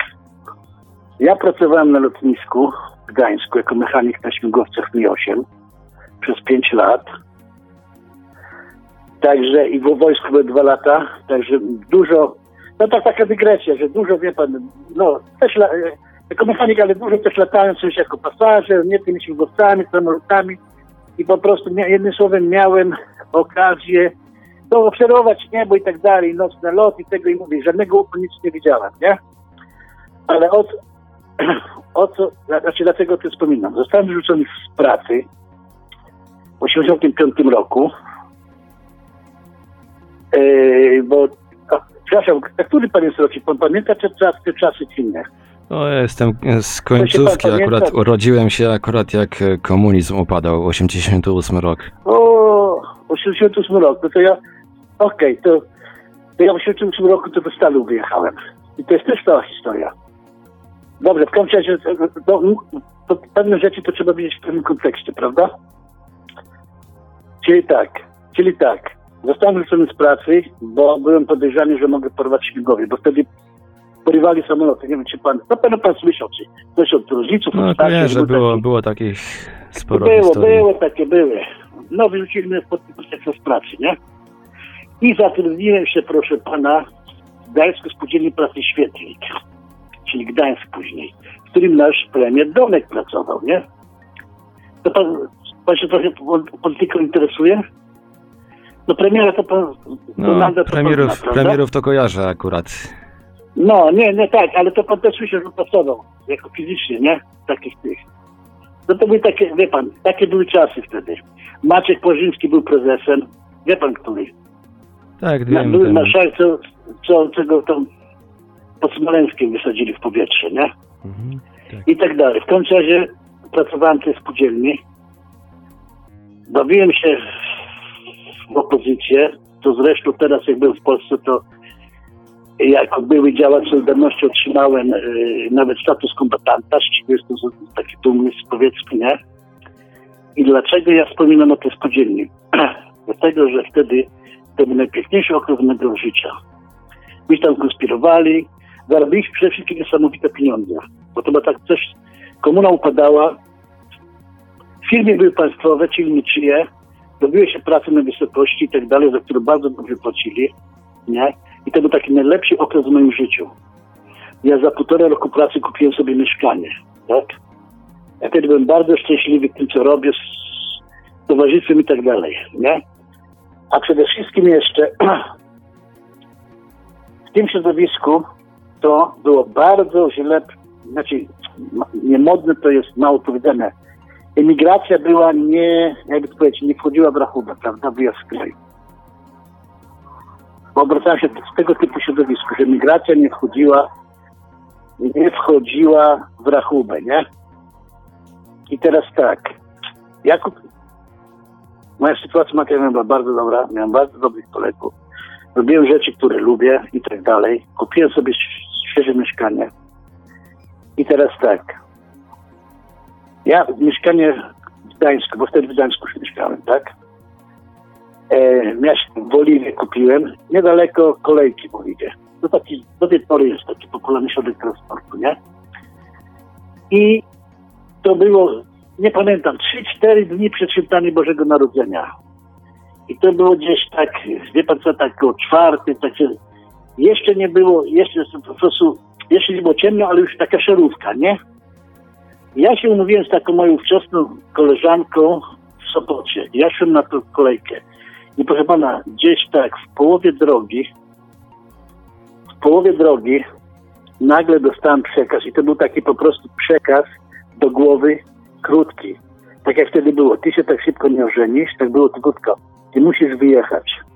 Speaker 2: Ja pracowałem na lotnisku w Gdańsku jako mechanik na śmigłowcach Mi-8 przez 5 lat. Także i w wojsku były dwa lata, także dużo, no tak taka dygresja, że dużo wie pan, no też la, jako mechanik, ale dużo też latałem coś jako pasażer, nie tymi śmigłowcami, samolotami i po prostu jednym słowem miałem okazję to obserwować niebo i tak dalej, nocne lot i tego i mówię, żadnego nic nie widziałem, nie? Ale o, co- o co, znaczy dlaczego o tym wspominam? Zostałem wyrzucony z pracy w 1985 roku, yy, bo, a, przepraszam, a który pan jest rocznik? Pan pamięta te czasy, te czasy czy nie?
Speaker 3: No, ja jestem z końcówki, akurat urodziłem się akurat jak e, komunizm upadał, 88 rok.
Speaker 2: O, 88 rok, no to ja, okej, to, to ja w 88 roku to do Stanu wyjechałem. I to jest też cała historia. Dobrze, w każdym razie, to, pewne rzeczy to trzeba widzieć w pewnym kontekście, prawda? Czyli tak, czyli tak, zostałem wyrzucony z pracy, bo byłem podejrzany, że mogę porwać śmigłowie, bo wtedy porywali samoloty, nie wiem czy pan, na pewno pan słyszał, czy coś od rodziców,
Speaker 3: No
Speaker 2: od starszych,
Speaker 3: kojarzę,
Speaker 2: był
Speaker 3: było,
Speaker 2: taki-
Speaker 3: było takich sporo
Speaker 2: było,
Speaker 3: historii.
Speaker 2: było, takie były. No, wyrzucili mnie pod z pracy, nie? I zatrudniłem się, proszę pana, w Gdańsku Spółdzielni Pracy Świetlik, czyli Gdańsk później, w którym nasz premier Domek pracował, nie? To pan, pan się trochę pol- polityką interesuje? No premiera to, to
Speaker 3: No,
Speaker 2: to
Speaker 3: premierów,
Speaker 2: pozna, prawda?
Speaker 3: premierów to kojarzę akurat.
Speaker 2: No, nie, nie tak, ale to pan też słyszał, że pracował jako fizycznie, nie? Takich tych. No to były takie, wie pan, takie były czasy wtedy. Maciek Płażyński był prezesem, wie pan który.
Speaker 3: Tak, wiem.
Speaker 2: były marszałek, co, co czego tam pod Smoleńskiem wysadzili w powietrze, nie?
Speaker 3: Mhm, tak.
Speaker 2: I tak dalej. W każdym razie pracowałem w tej spółdzielni. Bawiłem się w opozycję, to zresztą teraz jak byłem w Polsce, to jako były działacz Solidarności otrzymałem y, nawet status kombatanta, z czego jestem taki dumny, powiedzmy, nie? I dlaczego ja wspominam o tej spółdzielni? Dlatego, że wtedy to był najpiękniejszy okres mojego życia. Myśmy tam konspirowali, zarobiliśmy przede wszystkim niesamowite pieniądze, bo to było tak coś, komuna upadała, firmy były państwowe, czyli niczyje, robiły się prace na wysokości i tak dalej, za które bardzo dobrze płacili, nie? I to był taki najlepszy okres w moim życiu. Ja za półtora roku pracy kupiłem sobie mieszkanie, tak? Ja wtedy byłem bardzo szczęśliwy w tym, co robię, z towarzystwem i tak dalej, nie? A przede wszystkim jeszcze w tym środowisku to było bardzo źle, znaczy niemodne to jest mało powiedziane. Emigracja była nie, jakby powiedzieć, nie wchodziła w rachubę, prawda, wyjazd z kraju. Obracałem się z tego typu środowisku, że migracja nie wchodziła, nie wchodziła w rachubę, nie? I teraz tak, ja kup... moja sytuacja materialna była bardzo dobra, miałem bardzo dobrych kolegów, robiłem rzeczy, które lubię i tak dalej. Kupiłem sobie świeże mieszkanie. I teraz tak. Ja mieszkanie w Gdańsku, bo wtedy w Gdańsku mieszkałem, tak? E, miast- w Oliwie kupiłem, niedaleko kolejki w Oliwie. To taki, do tej pory jest taki popularny środek transportu, nie? I to było, nie pamiętam, 3-4 dni przed świętami Bożego Narodzenia. I to było gdzieś tak, wie pan co, tak o czwarty, tak się, jeszcze nie było, jeszcze po prostu, jeszcze nie było ciemno, ale już taka szarówka, nie? Ja się umówiłem z taką moją wczesną koleżanką w Sopocie. Ja szłem na tą kolejkę. I proszę pana, gdzieś tak w połowie drogi, w połowie drogi nagle dostałem przekaz i to był taki po prostu przekaz do głowy krótki. Tak jak wtedy było, ty się tak szybko nie ożenisz, tak było krótko. Ty musisz wyjechać.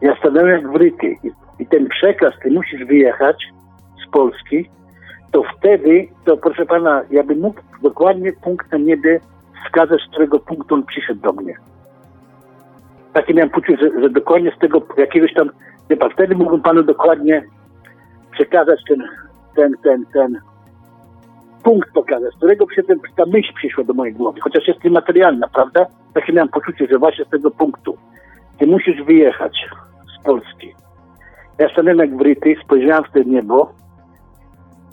Speaker 2: Ja stanąłem jak wryty i, i ten przekaz, ty musisz wyjechać z Polski, to wtedy, to proszę pana, ja bym mógł dokładnie punkt na niebie wskazać, z którego punktu on przyszedł do mnie. Takie miałem poczucie, że, że dokładnie z tego jakiegoś tam, wie pan, wtedy mógłbym panu dokładnie przekazać ten, ten, ten, ten punkt pokazać, z którego przy tym, ta myśl przyszła do mojej głowy, chociaż jest niematerialna, prawda? Takie miałem poczucie, że właśnie z tego punktu ty musisz wyjechać z Polski. Ja stanąłem jak wryty, spojrzałem w to niebo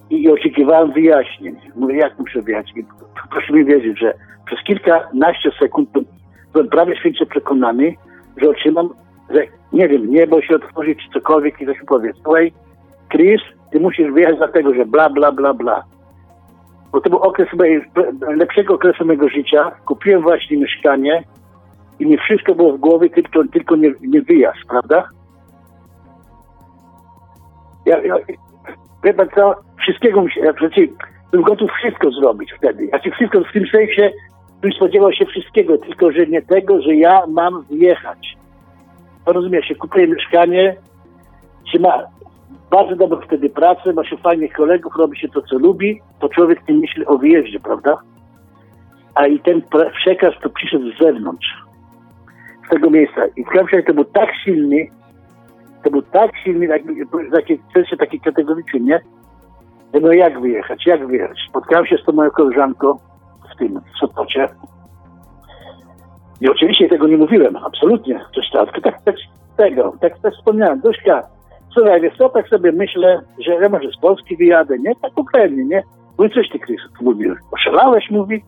Speaker 2: i, oczekiwałem wyjaśnień. Mówię, jak muszę wyjaśnić? Proszę mi wierzyć, że przez kilkanaście sekund byłem prawie święcie przekonany, że otrzymam, że nie wiem, niebo się otworzy, czy cokolwiek i ktoś mi powie, słuchaj, Chris, ty musisz wyjechać dlatego, że bla, bla, bla, bla. Bo to był okres chyba lepszego okresu mojego życia. Kupiłem właśnie mieszkanie i mi wszystko było w głowie, tylko, tylko nie, nie wyjazd, prawda? Ja, ja, wie pan co, wszystkiego się, ja przecież bym gotów wszystko zrobić wtedy. Znaczy wszystko w tym sensie, bym spodziewał się wszystkiego, tylko że nie tego, że ja mam wyjechać. Rozumie się, kupuję mieszkanie, się ma bardzo dobrą wtedy pracę, ma się fajnych kolegów, robi się to, co lubi, to człowiek nie myśli o wyjeździe, prawda? A i ten przekaz to przyszedł z zewnątrz, tego miejsca. I razie to był tak silny, to był tak silny, jakby, w takiej sensie taki kategoryczny, nie? No jak wyjechać, jak wyjechać? Spotkałem się z tą moją koleżanką w tym, w Sopocie. I oczywiście tego nie mówiłem, absolutnie. Coś tam, tak, tak, tego, tak, tak wspomniałem. Duszka, słuchaj, wiesz co, tak sobie myślę, że ja może z Polski wyjadę, nie? Tak upewnie, nie? Mówi, coś ty, Krys, mówił. Oszalałeś, mówi.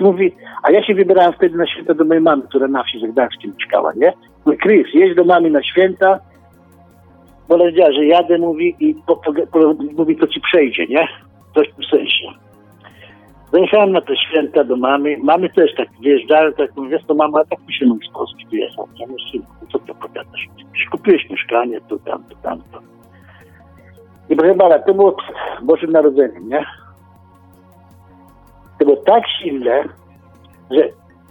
Speaker 2: Mówi, a ja się wybierałem wtedy na święta do mojej mamy, która na wsi Zagdańskim mieszkała, nie? Mówi, Krys, jedź do mamy na święta, bo powiedziała, że jadę, mówi, i po, po, po, mówi, to ci przejdzie, nie? Coś w tym sensie. Zajechałem na te święta do mamy. Mamy też tak wyjeżdżają, tak mówię, to mama, tak musimy z Polski wyjechać. Ja mówię, synku, co ty opowiadasz? Kupiłeś mieszkanie, tu, tam, tu, tam, to. I proszę pana, to było Bożym Narodzeniem, nie? To było tak silne, że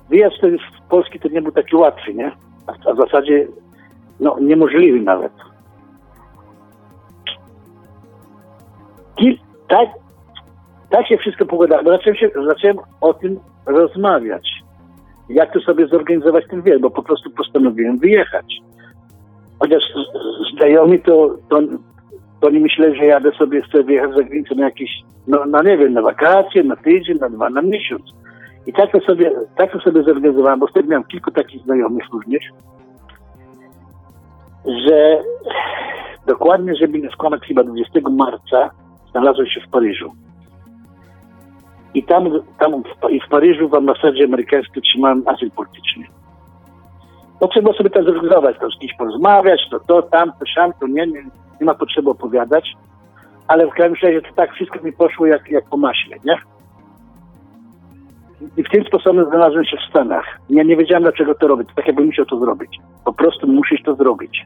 Speaker 2: wyjazd to z Polski to nie był taki łatwy, nie? A, w zasadzie, no, niemożliwy nawet. I tak, tak się wszystko pogadało. Zacząłem, się, zacząłem o tym rozmawiać. Jak to sobie zorganizować ten wiek, bo po prostu postanowiłem wyjechać. Chociaż znajomi to, to, to oni myśleli, że jadę sobie, chcę wyjechać za granicę na jakieś, no, no nie wiem, na wakacje, na tydzień, na dwa, na miesiąc. I tak to sobie, tak to sobie zorganizowałem, bo wtedy miałem kilku takich znajomych również, że dokładnie, żeby nie skłamać, chyba 20 marca znalazłem się w Paryżu. I tam, tam w, i w Paryżu w ambasadzie amerykańskiej trzymałem azyl polityczny. No trzeba sobie to zorganizować, to z kimś porozmawiać, to to, tam, to siam, to nie, nie, nie ma potrzeby opowiadać, ale w każdym razie to tak wszystko mi poszło jak, jak po maśle, nie? I w tym sposobem znalazłem się w Stanach. Ja nie wiedziałem, dlaczego to robić. Tak jakbym musiał to zrobić. Po prostu musisz to zrobić.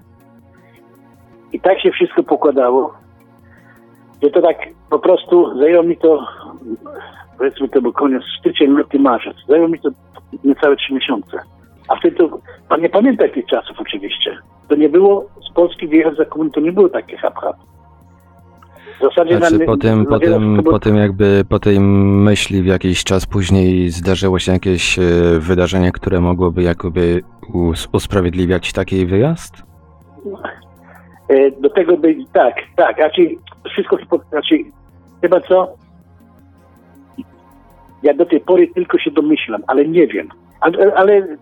Speaker 2: I tak się wszystko pokładało, że to tak po prostu zajęło mi to, powiedzmy to był koniec styczeń, luty, marzec. Zajęło mi to niecałe trzy miesiące. A wtedy to, pan nie pamięta tych czasów oczywiście. To nie było, z Polski wyjechać za komuny, to nie było takie hap-hap. W zasadzie
Speaker 3: Znaczy
Speaker 2: na-
Speaker 3: po tym, po tym, po tym jakby, po tej myśli w jakiś czas później zdarzyło się jakieś e, wydarzenie, które mogłoby jakoby us- usprawiedliwiać taki wyjazd?
Speaker 2: E, do tego by, tak, tak, raczej wszystko, raczej, chyba co? Ja do tej pory tylko się domyślam, ale nie wiem. Ale, ale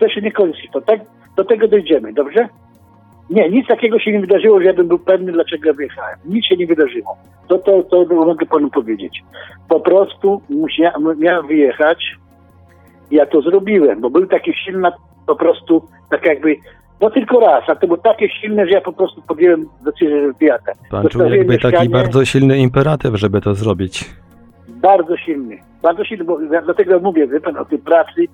Speaker 2: to się nie kończy. To tak, do tego dojdziemy, dobrze? Nie, nic takiego się nie wydarzyło, że ja bym był pewny, dlaczego ja wyjechałem. Nic się nie wydarzyło. To, to, to mogę panu powiedzieć. Po prostu musia, miałem wyjechać ja to zrobiłem, bo był taki silny, po prostu, tak jakby, no tylko raz, a to było takie silne, że ja po prostu podjąłem decyzję, że wyjadę.
Speaker 3: Pan czuł jakby taki
Speaker 2: mieszkanie.
Speaker 3: bardzo silny imperatyw, żeby to zrobić.
Speaker 2: Bardzo silny. Bardzo silny, bo ja dlatego mówię, wie pan, o tej pracy,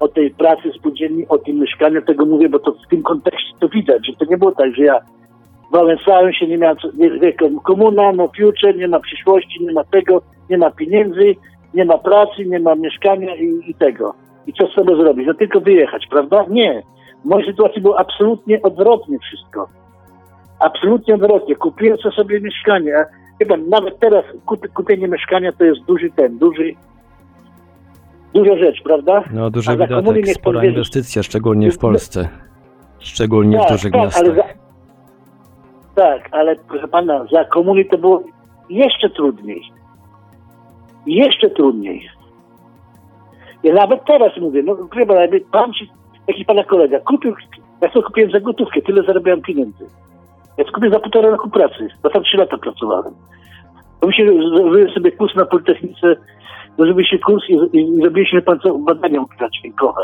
Speaker 2: o tej pracy spółdzielni, o tym mieszkaniu, tego mówię, bo to w tym kontekście to widać, że to nie było tak, że ja wałęsałem się, nie miałem, nie, komuna, no future, nie ma przyszłości, nie ma tego, nie ma pieniędzy, nie ma pracy, nie ma mieszkania i, i tego. I co z tego zrobić? No tylko wyjechać, prawda? Nie. W mojej sytuacji było absolutnie odwrotnie wszystko. Absolutnie odwrotnie. Kupiłem sobie mieszkanie. Chyba nawet teraz kup, kupienie mieszkania to jest duży ten, duży, duża rzecz, prawda?
Speaker 3: No duży wydatek,
Speaker 2: niech
Speaker 3: spora
Speaker 2: pan wie, że-
Speaker 3: inwestycja, szczególnie w Polsce. Szczególnie w dużych
Speaker 2: tak,
Speaker 3: miastach.
Speaker 2: ale za, tak, ale proszę pana, za komuny to było jeszcze trudniej. Jeszcze trudniej. Ja nawet teraz mówię, no jakby pan ci, jaki pana kolega kupił, ja to kupiłem za gotówkę, tyle zarabiałem pieniędzy. Ja to kupiłem za półtora roku pracy, bo tam trzy lata pracowałem. To mi się sobie kurs na Politechnice, zrobił się kurs i, i, zrobiliśmy badania ultradźwiękowe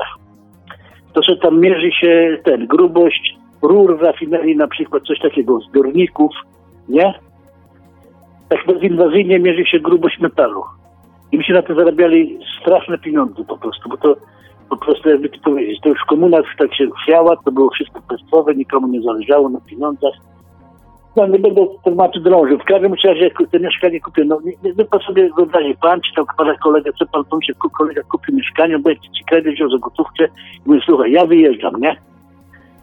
Speaker 2: to że tam mierzy się ten, grubość rur w rafinerii, na przykład coś takiego, zbiorników, nie? Tak bezinwazyjnie mierzy się grubość metalu. I mi się na to zarabiali straszne pieniądze po prostu, bo to po prostu jakby to powiedzieć, to już komuna tak się chwiała, to było wszystko państwowe, nikomu nie zależało na pieniądzach. No nie będę tematu drążył. W każdym razie te mieszkanie kupię, no nie, nie, nie sobie wyobrazi, pan czy tam pana kolega, co pan pomyśli, ku- kolega kupi mieszkanie, bo jak ci kredyt wziął za gotówkę i mówi, słuchaj, ja wyjeżdżam, nie?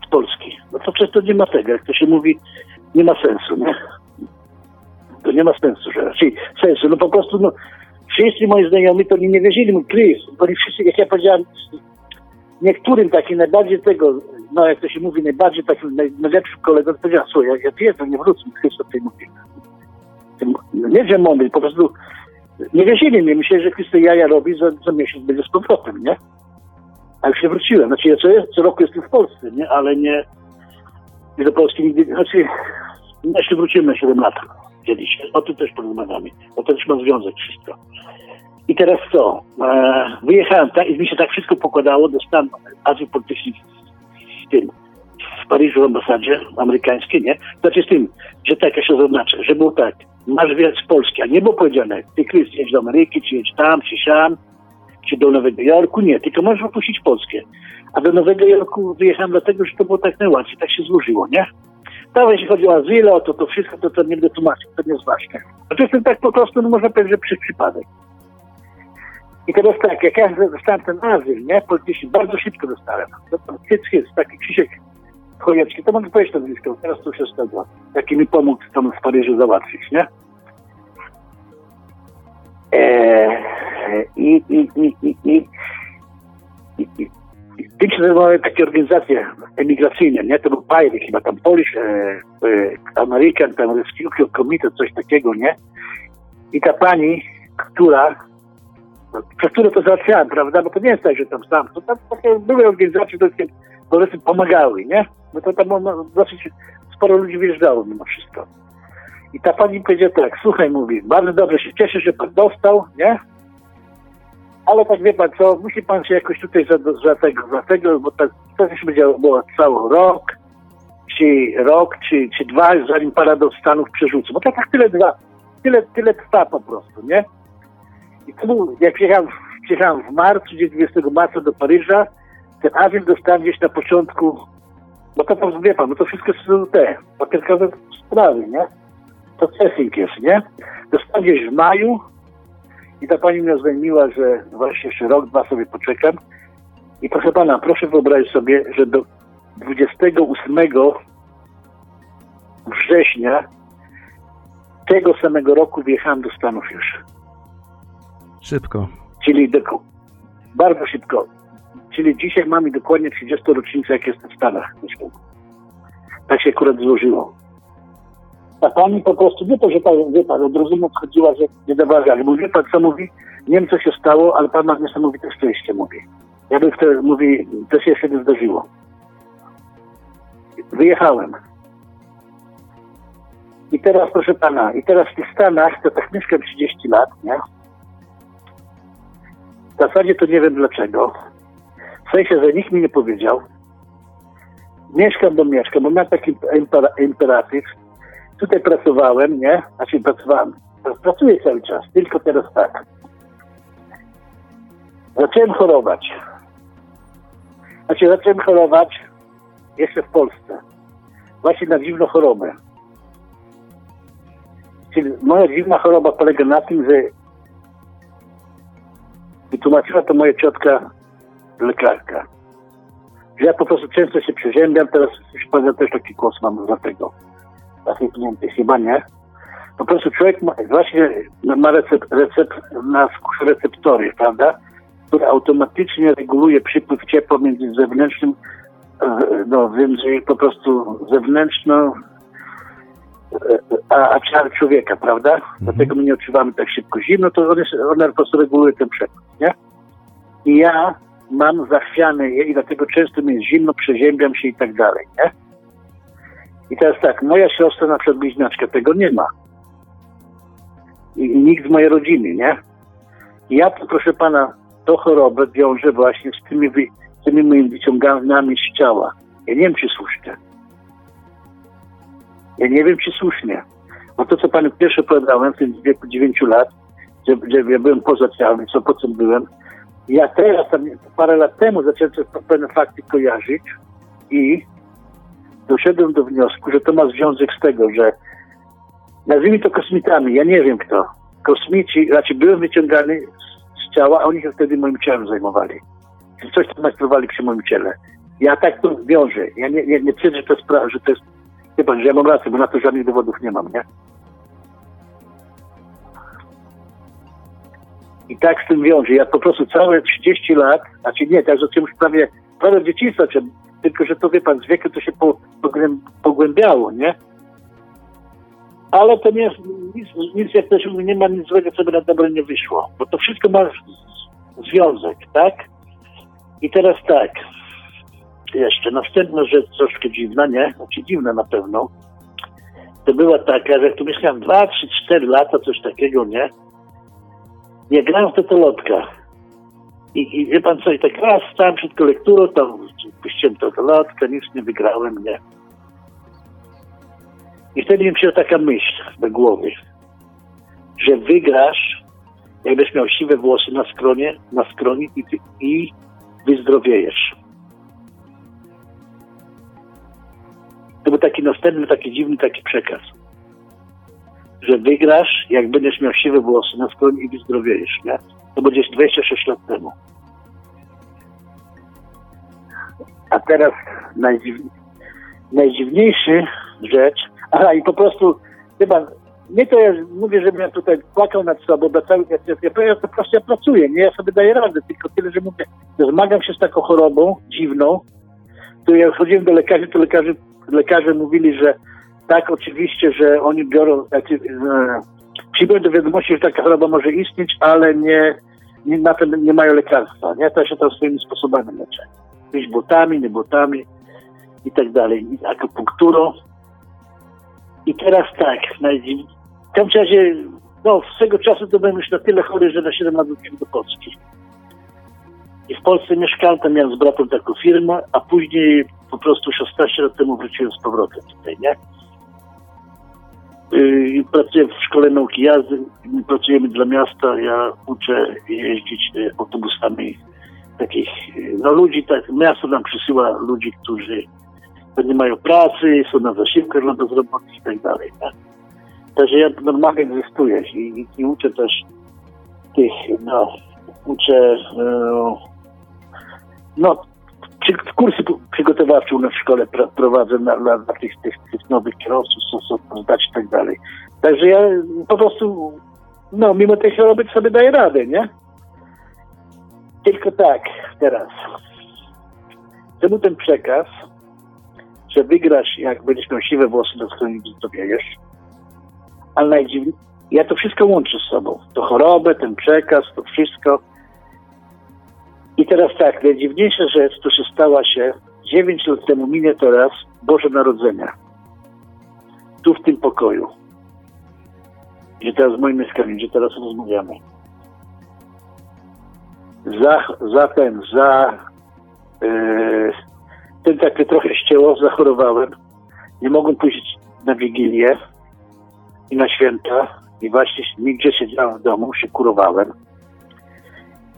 Speaker 2: Z Polski. No to przecież to nie ma tego, jak to się mówi, nie ma sensu, nie? To nie ma sensu, że raczej sensu, no po prostu, no wszyscy moi znajomi to oni nie wierzyli mu, Chris, bo wszyscy, jak ja powiedziałem, niektórym takim najbardziej tego, no jak to się mówi, najbardziej takim naj, najlepszym kolegom, to powiedziałem, słuchaj, ja, ja wiem, nie wrócę, o tym mówi. No Nie, że mądry, po prostu nie wierzyli mnie, myśleli, że Chris jaja robi, za, za miesiąc będzie z powrotem, nie? A już nie wróciłem. Znaczy ja co, co roku jestem w Polsce, nie? Ale nie nie do Polski nigdy, znaczy no jeszcze wrócimy na 7 lat kiedyś. O tym też porozmawiamy. Bo to też ma związek wszystko. I teraz co? E, wyjechałem tak i mi się tak wszystko pokładało. Dostałem azyl polityczny tym, w Paryżu w ambasadzie amerykańskiej, nie? Znaczy z tym, że tak, się zaznaczę, że było tak. masz z Polski, a nie było powiedziane, ty Krys, jedź do Ameryki, czy jedź tam, czy siam, czy do Nowego Jorku, nie, tylko możesz opuścić Polskę. A do Nowego Jorku wyjechałem dlatego, że to było tak najłatwiej, tak się złożyło, nie? Tam jeśli chodzi o azyl, o to, to wszystko, to, to nie będę tłumaczył, to nie jest ważne. Jest tak po prostu, no można powiedzieć, że przypadek. I teraz tak, jak ja dostałem ten azyl, nie, polityczny, bardzo szybko dostałem. To tam hyc, hyc, taki Krzysiek Chojecki, to mogę powiedzieć nazwisko, teraz to się zgadza. Jaki mi pomógł tam w Paryżu załatwić, nie? Eee, I, i, i, i, i, i, i, tym się zajmowały takie organizacje emigracyjne, nie? To był PAIRY chyba, tam Polish, e, e, American, tam Rescue Committee, coś takiego, nie? I ta pani, która, przez którą to załatwiałem, prawda? Bo to nie jest tak, że tam sam, to tam takie były organizacje, które po pomagały, nie? Bo to tam no, dosyć sporo ludzi wyjeżdżało mimo wszystko. I ta pani powiedziała tak, słuchaj, mówi, bardzo dobrze się cieszę, że pan dostał, nie? Ale tak wie pan co, musi pan się jakoś tutaj za, za tego, za tego, bo tak, to już będzie było cały rok, czy rok, czy, czy dwa, zanim pana do Stanów przerzucą. Bo to tak tyle dwa, tyle, tyle trwa po prostu, nie? I przyjechałem, przyjechałem w marcu, gdzieś 20 marca do Paryża, ten azyl dostałem gdzieś na początku, bo to tam, wie pan, bo to wszystko są te papierkowe sprawy, nie? To Cessing jest, nie? Dostałem gdzieś w maju i ta pani mnie oznajmiła, że właśnie jeszcze rok, dwa sobie poczekam. I proszę pana, proszę wyobrazić sobie, że do 28 września tego samego roku wjechałem do Stanów już.
Speaker 3: Szybko.
Speaker 2: Czyli do, bardzo szybko. Czyli dzisiaj mamy dokładnie 30 rocznicę, jak jestem w Stanach. Tak się akurat złożyło. Ta pani po prostu, nie to, że pan, wie pan, od odchodziła, że nie dawała ale mówi, pan co mówi? Nie wiem, co się stało, ale pan ma niesamowite szczęście, mówi. Ja bym wtedy, mówi, to się nie zdarzyło. Wyjechałem. I teraz, proszę pana, i teraz w tych Stanach, to tak mieszkam 30 lat, nie? W zasadzie to nie wiem dlaczego. W sensie, że nikt mi nie powiedział. Mieszkam, bo mieszkam, bo miałem taki impera- imperatyw. Tutaj pracowałem, nie? Znaczy pracowałem. Pracuję cały czas, tylko teraz tak. Zacząłem chorować. Znaczy zacząłem chorować jeszcze w Polsce. Właśnie na dziwną chorobę. Czyli moja dziwna choroba polega na tym, że wytłumaczyła to moja ciotka lekarka. Że ja po prostu często się przeziębiam, teraz już powiem też taki głos mam za tego. Zachętnięty chyba nie. Po prostu człowiek ma, właśnie ma recept, recept na receptory, prawda? Który automatycznie reguluje przypływ ciepła między zewnętrznym, no między po prostu zewnętrzną a, a ciałem człowieka, prawda? Dlatego my nie odczuwamy tak szybko zimno, to one, one po prostu reguluje ten przepływ, nie? I ja mam zachwiane je i dlatego często mi jest zimno, przeziębiam się i tak dalej, nie? I teraz tak, moja siostra, na przykład bliźniaczka, tego nie ma. I, i nikt z mojej rodziny, nie? I ja to, proszę pana, tą chorobę wiążę właśnie z tymi, wy, z tymi moimi wyciąganami z ciała. Ja nie wiem, czy słusznie. Ja nie wiem, czy słusznie. Bo to, co panu pierwsze opowiadałem w tym wieku 9 lat, że, ja byłem poza ciałem, co po co byłem, ja teraz, parę lat temu zacząłem pewne fakty kojarzyć i doszedłem do wniosku, że to ma związek z tego, że nazwijmy to kosmitami, ja nie wiem kto. Kosmici, znaczy byłem wyciągany z, z ciała, a oni się wtedy moim ciałem zajmowali. Czyli coś tam majstrowali przy moim ciele. Ja tak to wiążę. Ja nie, nie, nie twierdzę, że to jest, że to jest chyba, że ja mam rację, bo na to żadnych dowodów nie mam, nie? I tak z tym wiąże. Ja po prostu całe 30 lat, znaczy nie, tak zacząłem już prawie, prawie czy- tylko że to wie pan, z wiekiem to się po, pogłę- pogłębiało, nie? Ale to nie jest, nic, nic jak też nie ma nic złego, co by na dobre nie wyszło, bo to wszystko ma związek, tak? I teraz tak, jeszcze następna rzecz troszkę dziwna, nie? Znaczy dziwna na pewno, to była taka, że jak tu mieszkałem 2, 3, 4 lata, coś takiego, nie? Ja grałem w totolotka. I, I wie pan co, i tak raz stałem przed kolekturą, tam puściłem totolotkę, nic nie wygrałem, nie. I wtedy mi przyszła taka myśl do głowy. że wygrasz, jak będziesz miał siwe włosy na skronie, na skroni i, i wyzdrowiejesz. To był taki następny, taki dziwny taki przekaz. Że wygrasz, jak będziesz miał siwe włosy na skronie i wyzdrowiejesz, nie? To będzie 26 lat temu. A teraz najdziw... najdziwniejszy rzecz, aha i po prostu chyba nie to ja mówię, żebym ja tutaj płakał nad sobą, bo cały ja, ja, ja, ja po prostu ja pracuję, nie ja sobie daję radę, tylko tyle, że mówię, zmagam się z taką chorobą dziwną, to jak chodziłem do lekarzy, to lekarze, lekarze mówili, że tak, oczywiście, że oni biorą, znaczy, e, przyjmują do wiadomości, że taka choroba może istnieć, ale nie, nie na nie mają lekarstwa, nie? To się tam swoimi sposobami leczą. Jakimiś butami, nie butami i tak dalej, akupunkturą. I teraz tak, w każdym razie, no, z tego czasu to byłem już na tyle chory, że na 7 lat do Polski. I w Polsce mieszkałem, tam miałem z bratem taką firmę, a później po prostu 16 lat temu wróciłem z powrotem tutaj, nie? Yy, pracuję w szkole nauki jazdy, my pracujemy dla miasta, ja uczę jeździć yy, autobusami takich, yy, no ludzi, tak, miasto nam przysyła ludzi, którzy nie mają pracy, są na zasiłkach dla bezrobotnych i tak dalej. Nie? Także ja normalnie egzystuję i, i, i uczę też tych, no, uczę, e, no, przy, kursy przygotowawcze u nas w szkole prowadzę na, tych, tych, tych nowych kierowców, co chcą zdać i tak dalej. Także ja po prostu, no, mimo tej choroby sobie daję radę, nie? Tylko tak, teraz. Czemu ten przekaz, że wygrasz, jak będziesz miał siwe włosy na stronie, dobiegniesz, ale najdziwniej, ja to wszystko łączę z sobą. To chorobę, ten przekaz, to wszystko. I teraz tak, najdziwniejsza rzecz, to się stała się 9 lat temu, minie teraz Boże Narodzenia. Tu w tym pokoju. Gdzie teraz w moim mieszkaniu, gdzie teraz rozmawiamy. Za, za ten, za yy, ten tak trochę ścięło, zachorowałem. Nie mogłem pójść na Wigilię i na święta. I właśnie nigdzie siedziałem w domu, się kurowałem.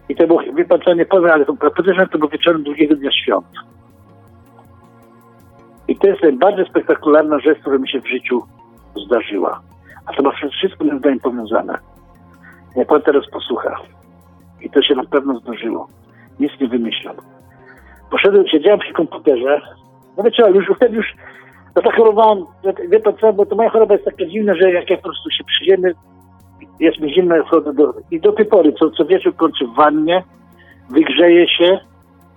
Speaker 2: I to było, wie pan co, nie powiem, ale podejrzewam, to był wieczorem drugiego dnia świąt. I to jest najbardziej spektakularna rzecz, która mi się w życiu zdarzyła. A to ma wszystko moim zdaniem powiązane. Jak pan teraz posłucha. I to się na pewno zdarzyło. Nic nie wymyślam. Poszedłem, siedziałem przy komputerze. No ale już wtedy już no zachorowałem, wie pan co, bo to moja choroba jest taka dziwna, że jak ja po prostu się przyjemy, jest mi zimno, wchodzę do, i do tej pory, co, co wieczór kończę w wannie, wygrzeję się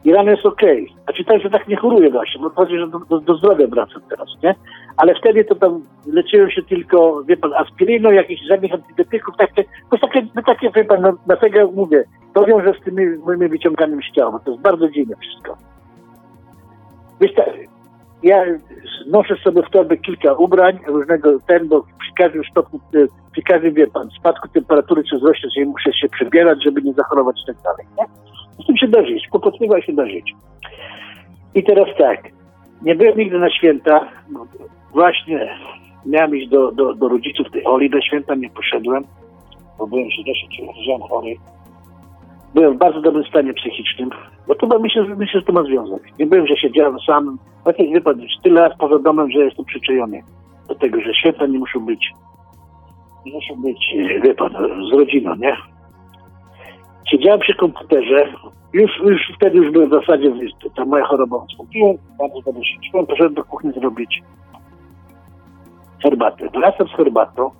Speaker 2: i rano jest okej. Okay. A czytałem, że tak nie choruję właśnie, bo chodzi, że do, do, do zdrowia wracam teraz, nie? Ale wtedy to tam leczyłem się tylko, wie pan, aspiryną, jakichś żadnych antybiotyków, takie, to takie, no takie, wie pan, no, dlatego mówię, to wiąże z tymi moimi wyciąganiem z ciała, to jest bardzo dziwne wszystko. Wiesz, tak, ja noszę sobie w torbie kilka ubrań różnego ten, bo przy każdym stopniu, przy każdym, wie pan, spadku temperatury czy wzroście, że muszę się przebierać, żeby nie zachorować i tak dalej, nie? Z tym się da żyć, kłopotliwa się da żyć. I teraz tak, nie byłem nigdy na święta, właśnie miałem iść do, do, do rodziców tej Oli, do święta nie poszedłem, bo byłem źle się czułem chory. Byłem w bardzo dobrym stanie psychicznym, bo to myślę, że, myślę, że to ma związek. Nie byłem, że siedziałem sam, wie pan, już tyle lat poza domem, że jestem przyczajony do tego, że święta nie muszą być, nie muszą być, wie pan, z rodziną, nie? Siedziałem przy komputerze, już, już wtedy już byłem w zasadzie, ta moja choroba odstąpiła, bardzo dobrze się czułem, poszedłem do kuchni zrobić herbatę. Wracam z herbatą,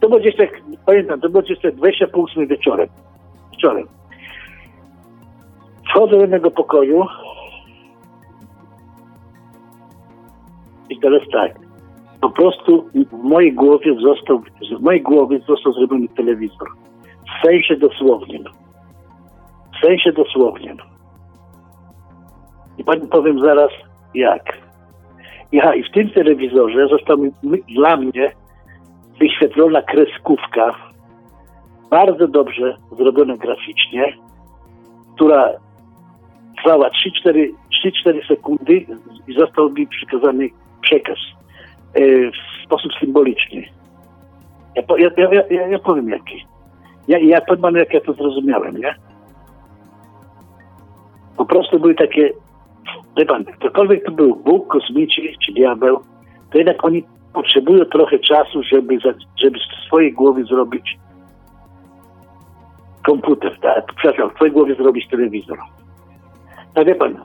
Speaker 2: to było gdzieś tak, pamiętam, to było gdzieś tak 20 po 8 wieczorem, wieczorem. Wchodzę do jednego pokoju i teraz tak, po prostu w mojej głowie został, z mojej głowy został zrobiony telewizor. W sensie dosłownym. W sensie dosłownym. I pani powiem zaraz jak. Ja, i w tym telewizorze została dla mnie wyświetlona kreskówka, bardzo dobrze zrobiona graficznie, która trwała 3-4 sekundy i został mi przekazany przekaz e, w sposób symboliczny. Ja, ja, ja, ja, powiem jaki. Ja, ja powiem jak ja to zrozumiałem, nie? Po prostu były takie, wie pan, ktokolwiek to był Bóg, kosmici czy diabeł, to jednak oni potrzebują trochę czasu, żeby, żeby z swojej głowy zrobić komputer, tak? Przepraszam, w twojej głowie zrobić telewizor. Tak wie pan,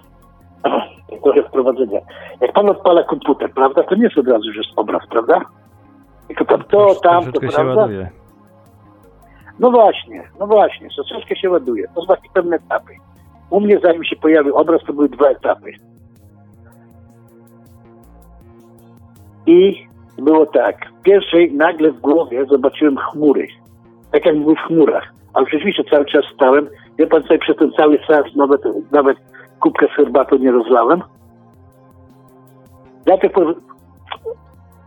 Speaker 2: trochę wprowadzenia. Jak pan odpala komputer, prawda, to nie jest od razu, że jest obraz, prawda? Tylko tam to, tam, to,
Speaker 3: Troszeczkę się
Speaker 2: prawda?
Speaker 3: ładuje.
Speaker 2: No właśnie, no właśnie, troszeczkę się ładuje. To są pewne etapy. U mnie zanim się pojawił obraz, to były dwa etapy. I było tak. W pierwszej nagle w głowie zobaczyłem chmury. Tak jak był w chmurach. Ale rzeczywiście cały czas stałem. Ja pan sobie przez ten cały czas nawet, nawet kubkę z herbatą nie rozlałem. Ja tak po,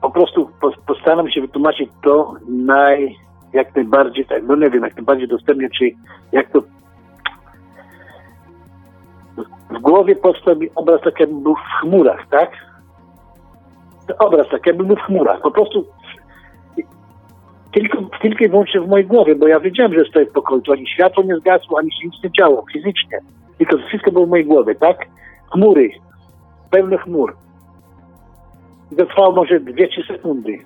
Speaker 2: po prostu po- postaram się wytłumaczyć to naj, jak najbardziej, tak, no nie wiem, jak najbardziej dostępnie, czy jak to w głowie powstał mi obraz tak jakby był w chmurach, tak? Obraz tak jakby był w chmurach. Po prostu tylko, tylko i wyłącznie w mojej głowie, bo ja wiedziałem, że stoję w pokoju, to ani światło nie zgasło, ani się nic nie działo fizycznie. Tylko to wszystko było w mojej głowie, tak? Chmury, pełne chmur. I to trwało może 2-3 sekundy.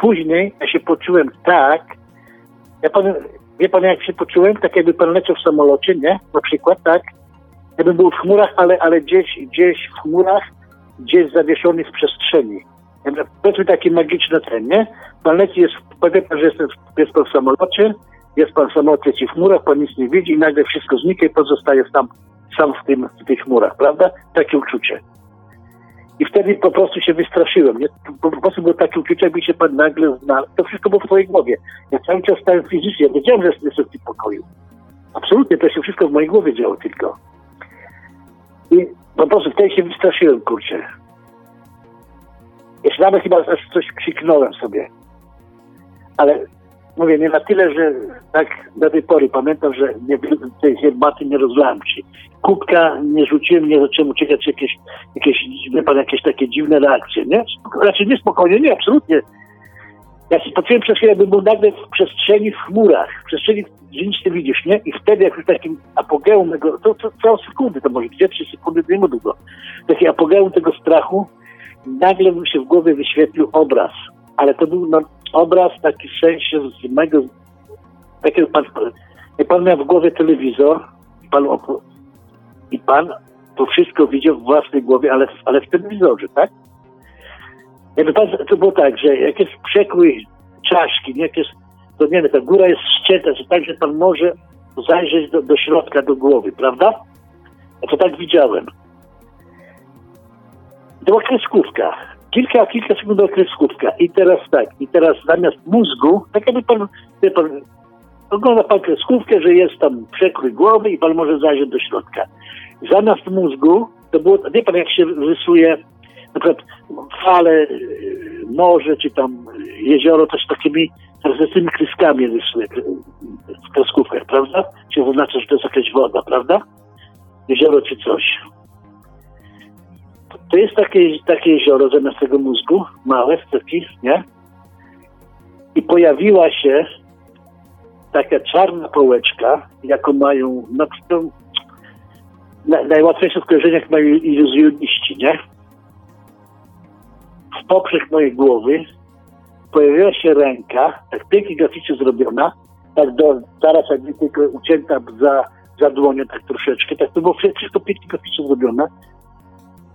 Speaker 2: Później ja się poczułem tak, ja pan, wie pan jak się poczułem? Tak jakby pan leciał w samolocie, nie? Na przykład, tak? Jakbym był w chmurach, ale, ale gdzieś, gdzieś w chmurach, gdzieś zawieszony w przestrzeni. Jakby, Powiedzmy taki magiczny ten, nie? Pan leci, jest, powie pan, że jest, jest pan w samolocie, jest pan w samolocie leci w chmurach, pan nic nie widzi i nagle wszystko znika i pozostaje sam, sam w, tym, w tych chmurach, prawda? Takie uczucie. I wtedy po prostu się wystraszyłem. Nie? Po, prostu było takie uczucie, jakby się pan nagle znalazł. To wszystko było w twojej głowie. Ja cały czas stałem fizycznie. Ja wiedziałem, że jestem w tym pokoju. Absolutnie, to się wszystko w mojej głowie działo tylko. I po prostu wtedy się wystraszyłem, kurczę. Jeszcze nawet chyba coś krzyknąłem sobie. Ale mówię, nie na tyle, że tak do tej pory pamiętam, że nie, tej herbaty nie rozlałem się. Kubka nie rzuciłem, nie zacząłem uciekać jakieś, jakieś, wie pan, jakieś takie dziwne reakcje, nie? Raczej nie spokojnie, nie, absolutnie. Ja się poczułem przez chwilę, jakbym był nagle w przestrzeni w chmurach, w przestrzeni, że nic nie widzisz, nie? I wtedy jak takim apogeum mego, to, to całą sekundy, to może dwie, trzy sekundy, nie ma długo. Taki apogeum tego strachu, nagle mi się w głowie wyświetlił obraz. Ale to był no, obraz taki w sensie z mego, takiego pan, jak pan miał w głowie telewizor, pan, opo- i pan to wszystko widział w własnej głowie, ale, ale w telewizorze, tak? Jakby pan, to było tak, że jak jest przekrój czaszki, nie, jak jest, to nie wiem, ta góra jest ścięta, że tak, że pan może zajrzeć do, do środka, do głowy, prawda? Ja to tak widziałem. To była kreskówka. Kilka, kilka sekund była kreskówka. I teraz tak, i teraz zamiast mózgu, tak jakby pan, pan ogląda pan kreskówkę, że jest tam przekrój głowy i pan może zajrzeć do środka. Zamiast mózgu, to było, wie pan jak się rysuje na przykład fale, y, morze, czy tam jezioro, z takimi, tymi kreskami rysuje w kreskówkach, prawda? Się zaznacza, że to jest jakaś woda, prawda? Jezioro czy coś. To jest takie, takie jezioro zamiast tego mózgu, małe, taki, nie? I pojawiła się taka czarna połeczka, jaką mają, no to na, najłatwiejsze skojarzenie, jak mają iluzjoniści, nie? W poprzek mojej głowy pojawiła się ręka, tak pięknie graficznie zrobiona, tak do, zaraz jakby tylko ucięta za, za dłonią tak troszeczkę, tak to było wszystko pięknie graficznie zrobione.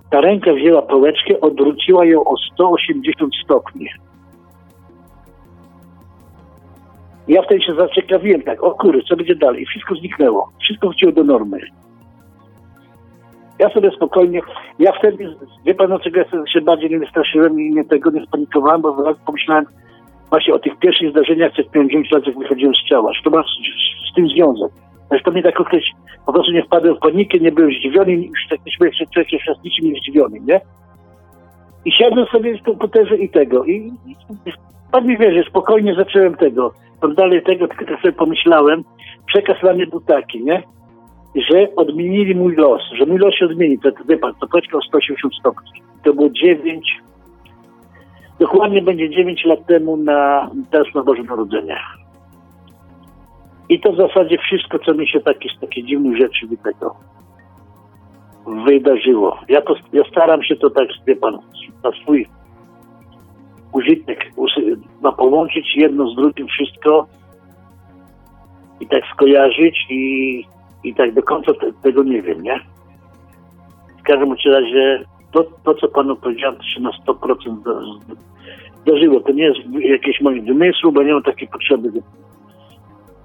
Speaker 2: Ta ręka wzięła pałeczkę, odwróciła ją o 180 stopni. Ja wtedy się zaciekawiłem tak, o kurde, co będzie dalej? Wszystko zniknęło. Wszystko wróciło do normy. Ja sobie spokojnie, ja wtedy, wie pan dlaczego ja się bardziej nie wystraszyłem i nie tego nie spanikowałem, bo zaraz pomyślałem właśnie o tych pierwszych zdarzeniach, miałem 9 lat, jak wychodziłem z ciała, że to ma z, z tym związek. Zresztą mnie tak określić, po prostu nie wpadłem w panikę, nie byłem zdziwiony, już tak byłem jeszcze człowiek raz niczym nie zdziwiony, nie? I siadłem sobie w komputerze i tego. I, i pan mi wierzy, spokojnie zacząłem tego. Tam dalej tego, tylko tak sobie pomyślałem. Przekaz dla mnie był taki, nie? Że odmienili mój los, że mój los się odmieni. To, to wie pan, to poczka o 180 stopni. To było 9, Dokładnie będzie 9 lat temu na, teraz na Boże Narodzenie. I to w zasadzie wszystko, co mi się takie, z takich dziwnych rzeczy tego wydarzyło. Ja, to, ja staram się to tak, wie pan, na swój użytek, usy- no, połączyć jedno z drugim wszystko i tak skojarzyć i, i tak do końca te, tego nie wiem, nie? W każdym razie to, to, co panu powiedziałem, to się na 100% zda- zda- zdarzyło. To nie jest jakieś moje wymysły, bo nie mam takiej potrzeby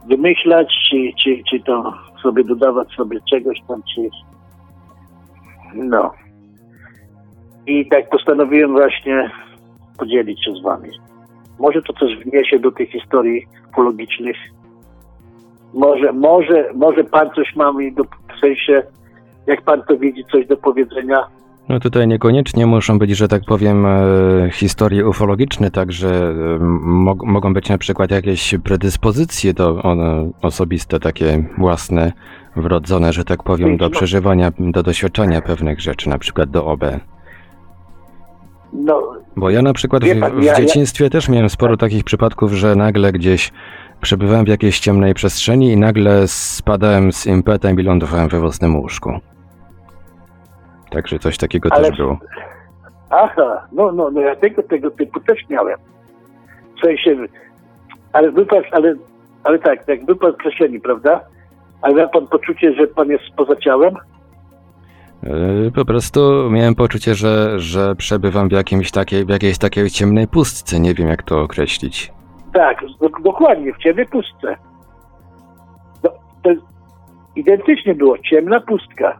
Speaker 2: wymyślać, czy, czy, czy to sobie dodawać sobie czegoś tam, czy... No. I tak postanowiłem właśnie podzielić się z wami. Może to też wniesie do tych historii ufologicznych. Może, może, może pan coś ma mi do, w sensie, jak pan to widzi, coś do powiedzenia.
Speaker 3: No tutaj niekoniecznie muszą być, że tak powiem, e, historie ufologiczne, także e, mog, mogą być na przykład jakieś predyspozycje do one, osobiste, takie własne, wrodzone, że tak powiem, do przeżywania, do doświadczania pewnych rzeczy, na przykład do OB.
Speaker 2: No,
Speaker 3: Bo ja na przykład w,
Speaker 2: pan,
Speaker 3: w
Speaker 2: ja- ja-
Speaker 3: dzieciństwie też miałem sporo takich przypadków, że nagle gdzieś przebywałem w jakiejś ciemnej przestrzeni i nagle spadałem z impetem i lądowałem we własnym łóżku. Także coś takiego
Speaker 2: Ale-
Speaker 3: też było.
Speaker 2: aha, no, no, no ja tego, tego typu też miałem. W sensie, ale był pan, ale, ale tak, jak pan kreśleni, prawda? Ale miał pan poczucie, że pan jest poza ciałem?
Speaker 3: Yy, Po prostu miałem poczucie, że, że przebywam w, jakimś takiej, w jakiejś takiej ciemnej pustce. Nie wiem, jak to określić.
Speaker 2: Tak, dok- dokładnie, w ciemnej pustce. No, to identycznie było, ciemna pustka.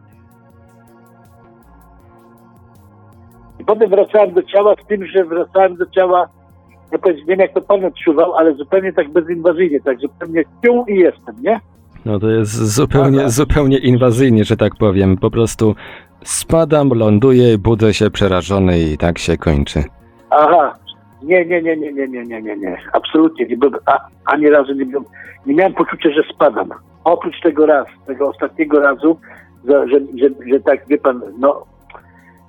Speaker 2: I potem wracałem do ciała z tym, że wracałem do ciała, ja nie wiem jak to pan odczuwał, ale zupełnie tak bezinwazyjnie, tak zupełnie pił i jestem, nie?
Speaker 3: No to jest zupełnie,
Speaker 2: Aha.
Speaker 3: zupełnie inwazyjnie, że tak powiem. Po prostu spadam, ląduję, budzę się przerażony i tak się kończy.
Speaker 2: Aha, nie, nie, nie, nie, nie, nie, nie, nie, nie, absolutnie, nie byłem, a, ani razu nie byłem, nie miałem poczucia, że spadam. Oprócz tego raz, tego ostatniego razu, że, że, że, że tak, wie pan, no,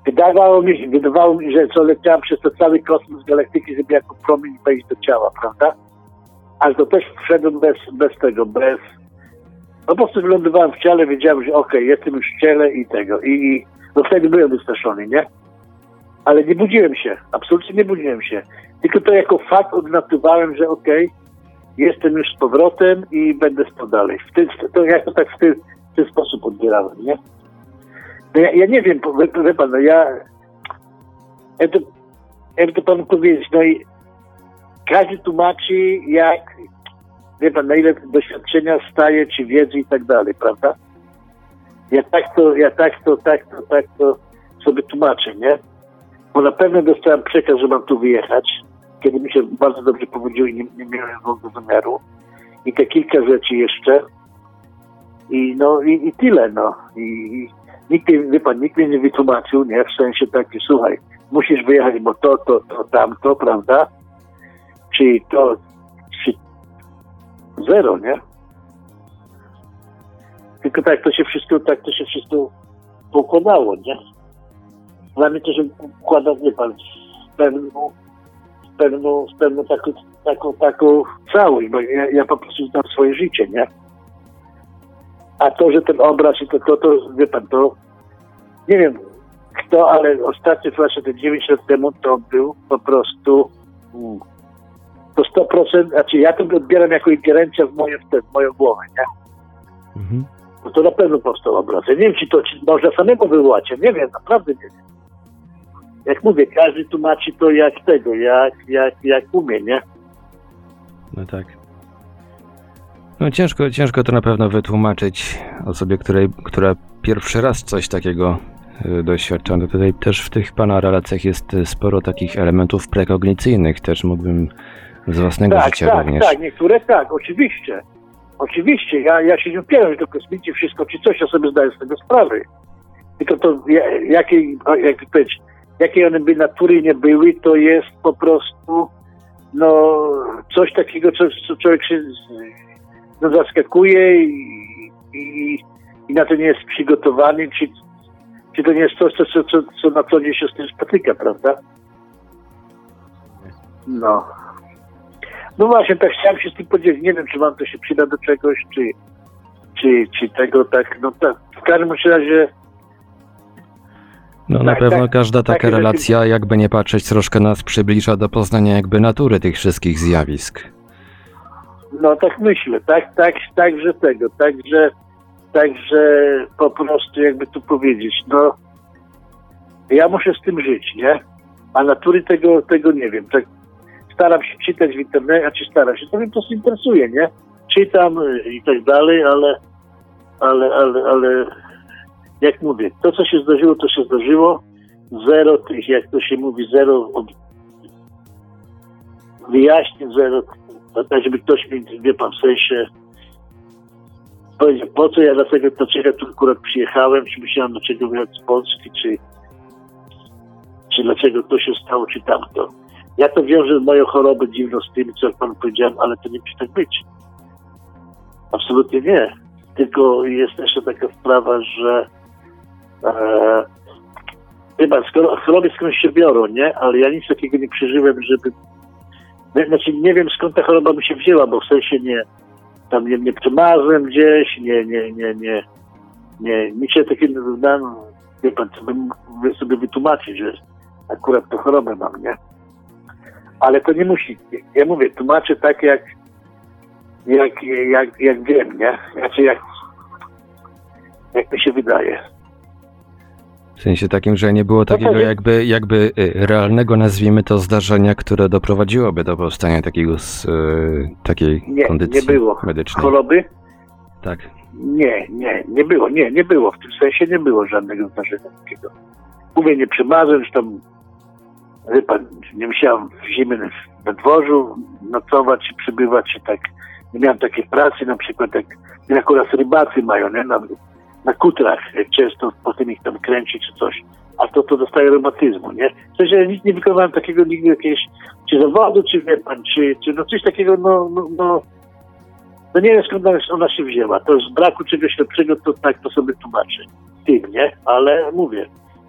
Speaker 2: wydawało mi wydawało mi, że co leciałem przez to cały kosmos galaktyki, żeby jako promień wejść do ciała, prawda? Ale to też wszedłem bez, bez tego, bez, no po prostu wylądowałem w ciele, wiedziałem, że okej, jestem już w ciele i tego, i, i no wtedy byłem wystraszony, nie? ale nie budziłem się, absolutnie nie budziłem się. Tylko to jako fakt odnotowałem, że okej, jestem już z powrotem i będę spał dalej. W ten, to ja to tak w ten, w ten sposób odbierałem, nie? No ja, ja nie wiem, wie, wie pan, no ja, jakby to panu powiedzieć, no i każdy tłumaczy, jak, wie pan, na ile doświadczenia staje, czy wiedzy i tak dalej, prawda? Ja tak to, ja tak to, tak to, tak to sobie tłumaczę, nie? bo na pewno dostałem przekaz, że mam tu wyjechać, kiedy mi się bardzo dobrze powodziło i nie, nie miałem ogóle zamiaru. I te kilka rzeczy jeszcze. I no i, i tyle, no. I nikt, wie pan, nikt mnie nie wytłumaczył, nie? W sensie taki, słuchaj, musisz wyjechać, bo to, to, to, tamto, prawda? Czy to, czy zero, nie? Tylko tak to się wszystko, tak to się wszystko poukładało, nie? Dla mnie to się układa, nie pan, w pewną, w pewną, w pewną taką, taką, taką całość, bo ja, ja po prostu znam swoje życie, nie? A to, że ten obraz i to, to, to wie pan, to nie wiem kto, ale ostatni właśnie te 9 lat temu to był po prostu mm, to 100%, znaczy ja to odbieram jako ingerencja w, moje, w, moją głowę, nie?
Speaker 3: Mhm.
Speaker 2: No to na pewno powstał obraz. Ja nie wiem, czy to czy można samemu wywołać, nie wiem, naprawdę nie wiem. Jak mówię, każdy tłumaczy to jak tego, jak, jak, jak umie, nie?
Speaker 3: No tak. No ciężko, ciężko to na pewno wytłumaczyć osobie, której, która pierwszy raz coś takiego y, doświadcza. No tutaj też w tych pana relacjach jest y, sporo takich elementów prekognicyjnych, też mógłbym z własnego
Speaker 2: tak,
Speaker 3: życia
Speaker 2: tak,
Speaker 3: również.
Speaker 2: tak, niektóre tak, oczywiście. Oczywiście, ja, ja się nie upieram, że to kosmici wszystko czy coś, ja sobie zdaję z tego sprawy. Tylko to, ja- jakiej, jak powiedzieć, jakiej one by natury nie były, to jest po prostu no, coś takiego, co, co człowiek się no, zaskakuje i, i, i na to nie jest przygotowany, czy, czy to nie jest coś, co, co, co, co na co dzień się z tym spotyka, prawda? No. No właśnie, tak chciałem się z tym podzielić. Nie wiem, czy wam to się przyda do czegoś, czy, czy, czy tego tak, no tak. W każdym razie
Speaker 3: No na
Speaker 2: Tak,
Speaker 3: pewno
Speaker 2: tak,
Speaker 3: każda taka relacja, jakby nie patrzeć, troszkę nas przybliża do poznania jakby natury tych wszystkich zjawisk.
Speaker 2: No tak myślę, tak, tak, także tego, także, także po prostu jakby tu powiedzieć, no ja muszę z tym żyć, nie? A natury tego, tego nie wiem. Tak staram się czytać w internecie, a czy staram się, to mnie po prostu interesuje, nie? Czytam y, i tak dalej, ale, ale, ale, ale jak mówię, to co się zdarzyło, to się zdarzyło. Zero tych, jak to się mówi, zero od, wyjaśnień, zero tak żeby ktoś mi, wie pan, w sensie powiedział, po co ja dlatego, dlaczego tu akurat przyjechałem, czy musiałem do czego wyjechać z Polski, czy, czy dlaczego to się stało, czy tamto. Ja to wiążę moją chorobę dziwną z tym, co panu powiedziałem, ale to nie musi tak być. Absolutnie nie. Tylko jest jeszcze taka sprawa, że e, chyba skoro choroby skądś się biorą, nie? Ale ja nic takiego nie przeżyłem, żeby Znaczy nie wiem skąd ta choroba mi się wzięła, bo w sensie nie tam nie, nie gdzieś, nie, nie, nie, nie, nie, nic się takiego dam, wie pan, co bym mógł sobie wytłumaczyć, że akurat tę chorobę mam, nie? Ale to nie musi. Ja mówię, tłumaczę tak jak jak, jak, jak wiem, nie? Znaczy jak jak mi się wydaje.
Speaker 3: W sensie takim, że nie było takiego
Speaker 2: tak.
Speaker 3: jakby, jakby y, realnego, nazwijmy to, zdarzenia, które doprowadziłoby do powstania takiego, s- y, takiej
Speaker 2: Nie,
Speaker 3: kondycji
Speaker 2: nie było.
Speaker 3: medycznej.
Speaker 2: Choroby?
Speaker 3: Tak.
Speaker 2: Nie, nie, nie było, nie, nie było. W tym sensie nie było żadnego zdarzenia takiego. Mówię, nie przemarzłem, że tam, pan, nie musiałem w zimie na, dworzu nocować czy przybywać, czy tak. Nie miałem takiej pracy, na przykład jak, akurat rybacy mają, nie, na, na kutrach, często potem ich tam kręci czy coś. A to, to dostaje reumatyzmu, nie? W sensie ja nic nie wykonywałem takiego nigdy jakiegoś, czy zawodu, czy wie pan, czy, czy no coś takiego, no, no, no no nie wiem skąd ona- się wzięła. To z braku czegoś lepszego, to tak to sobie tłumaczę. Tym, nie? Ale mówię,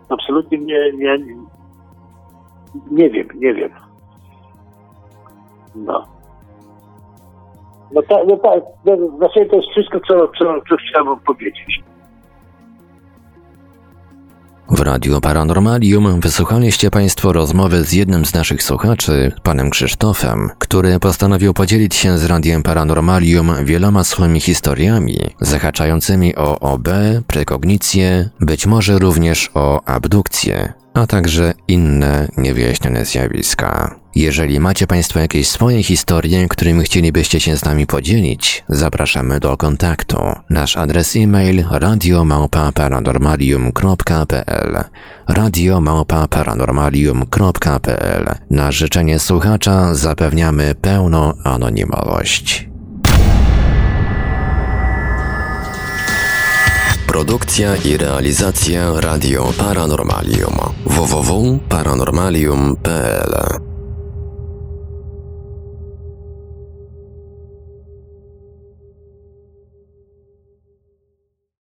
Speaker 2: absolutnie nie, nie, nie, nie wiem, nie wiem. No. No tak, no tak, no, znaczy to jest wszystko, co, co, co chciałem wam powiedzieć.
Speaker 1: W Radiu Paranormalium wysłuchaliście Państwo rozmowy z jednym z naszych słuchaczy, panem Krzysztofem, który postanowił podzielić się z Radiem Paranormalium wieloma swoimi historiami, zahaczającymi o OB, prekognicję, być może również o abdukcję, a także inne niewyjaśnione zjawiska. Jeżeli macie Państwo jakieś swoje historie, którymi chcielibyście się z nami podzielić, zapraszamy do kontaktu. Nasz adres e-mail radiomałpa-paranormalium.pl radiomałpa-paranormalium.pl Na życzenie słuchacza zapewniamy pełną anonimowość. Produkcja i realizacja Radio Paranormalium www.paranormalium.pl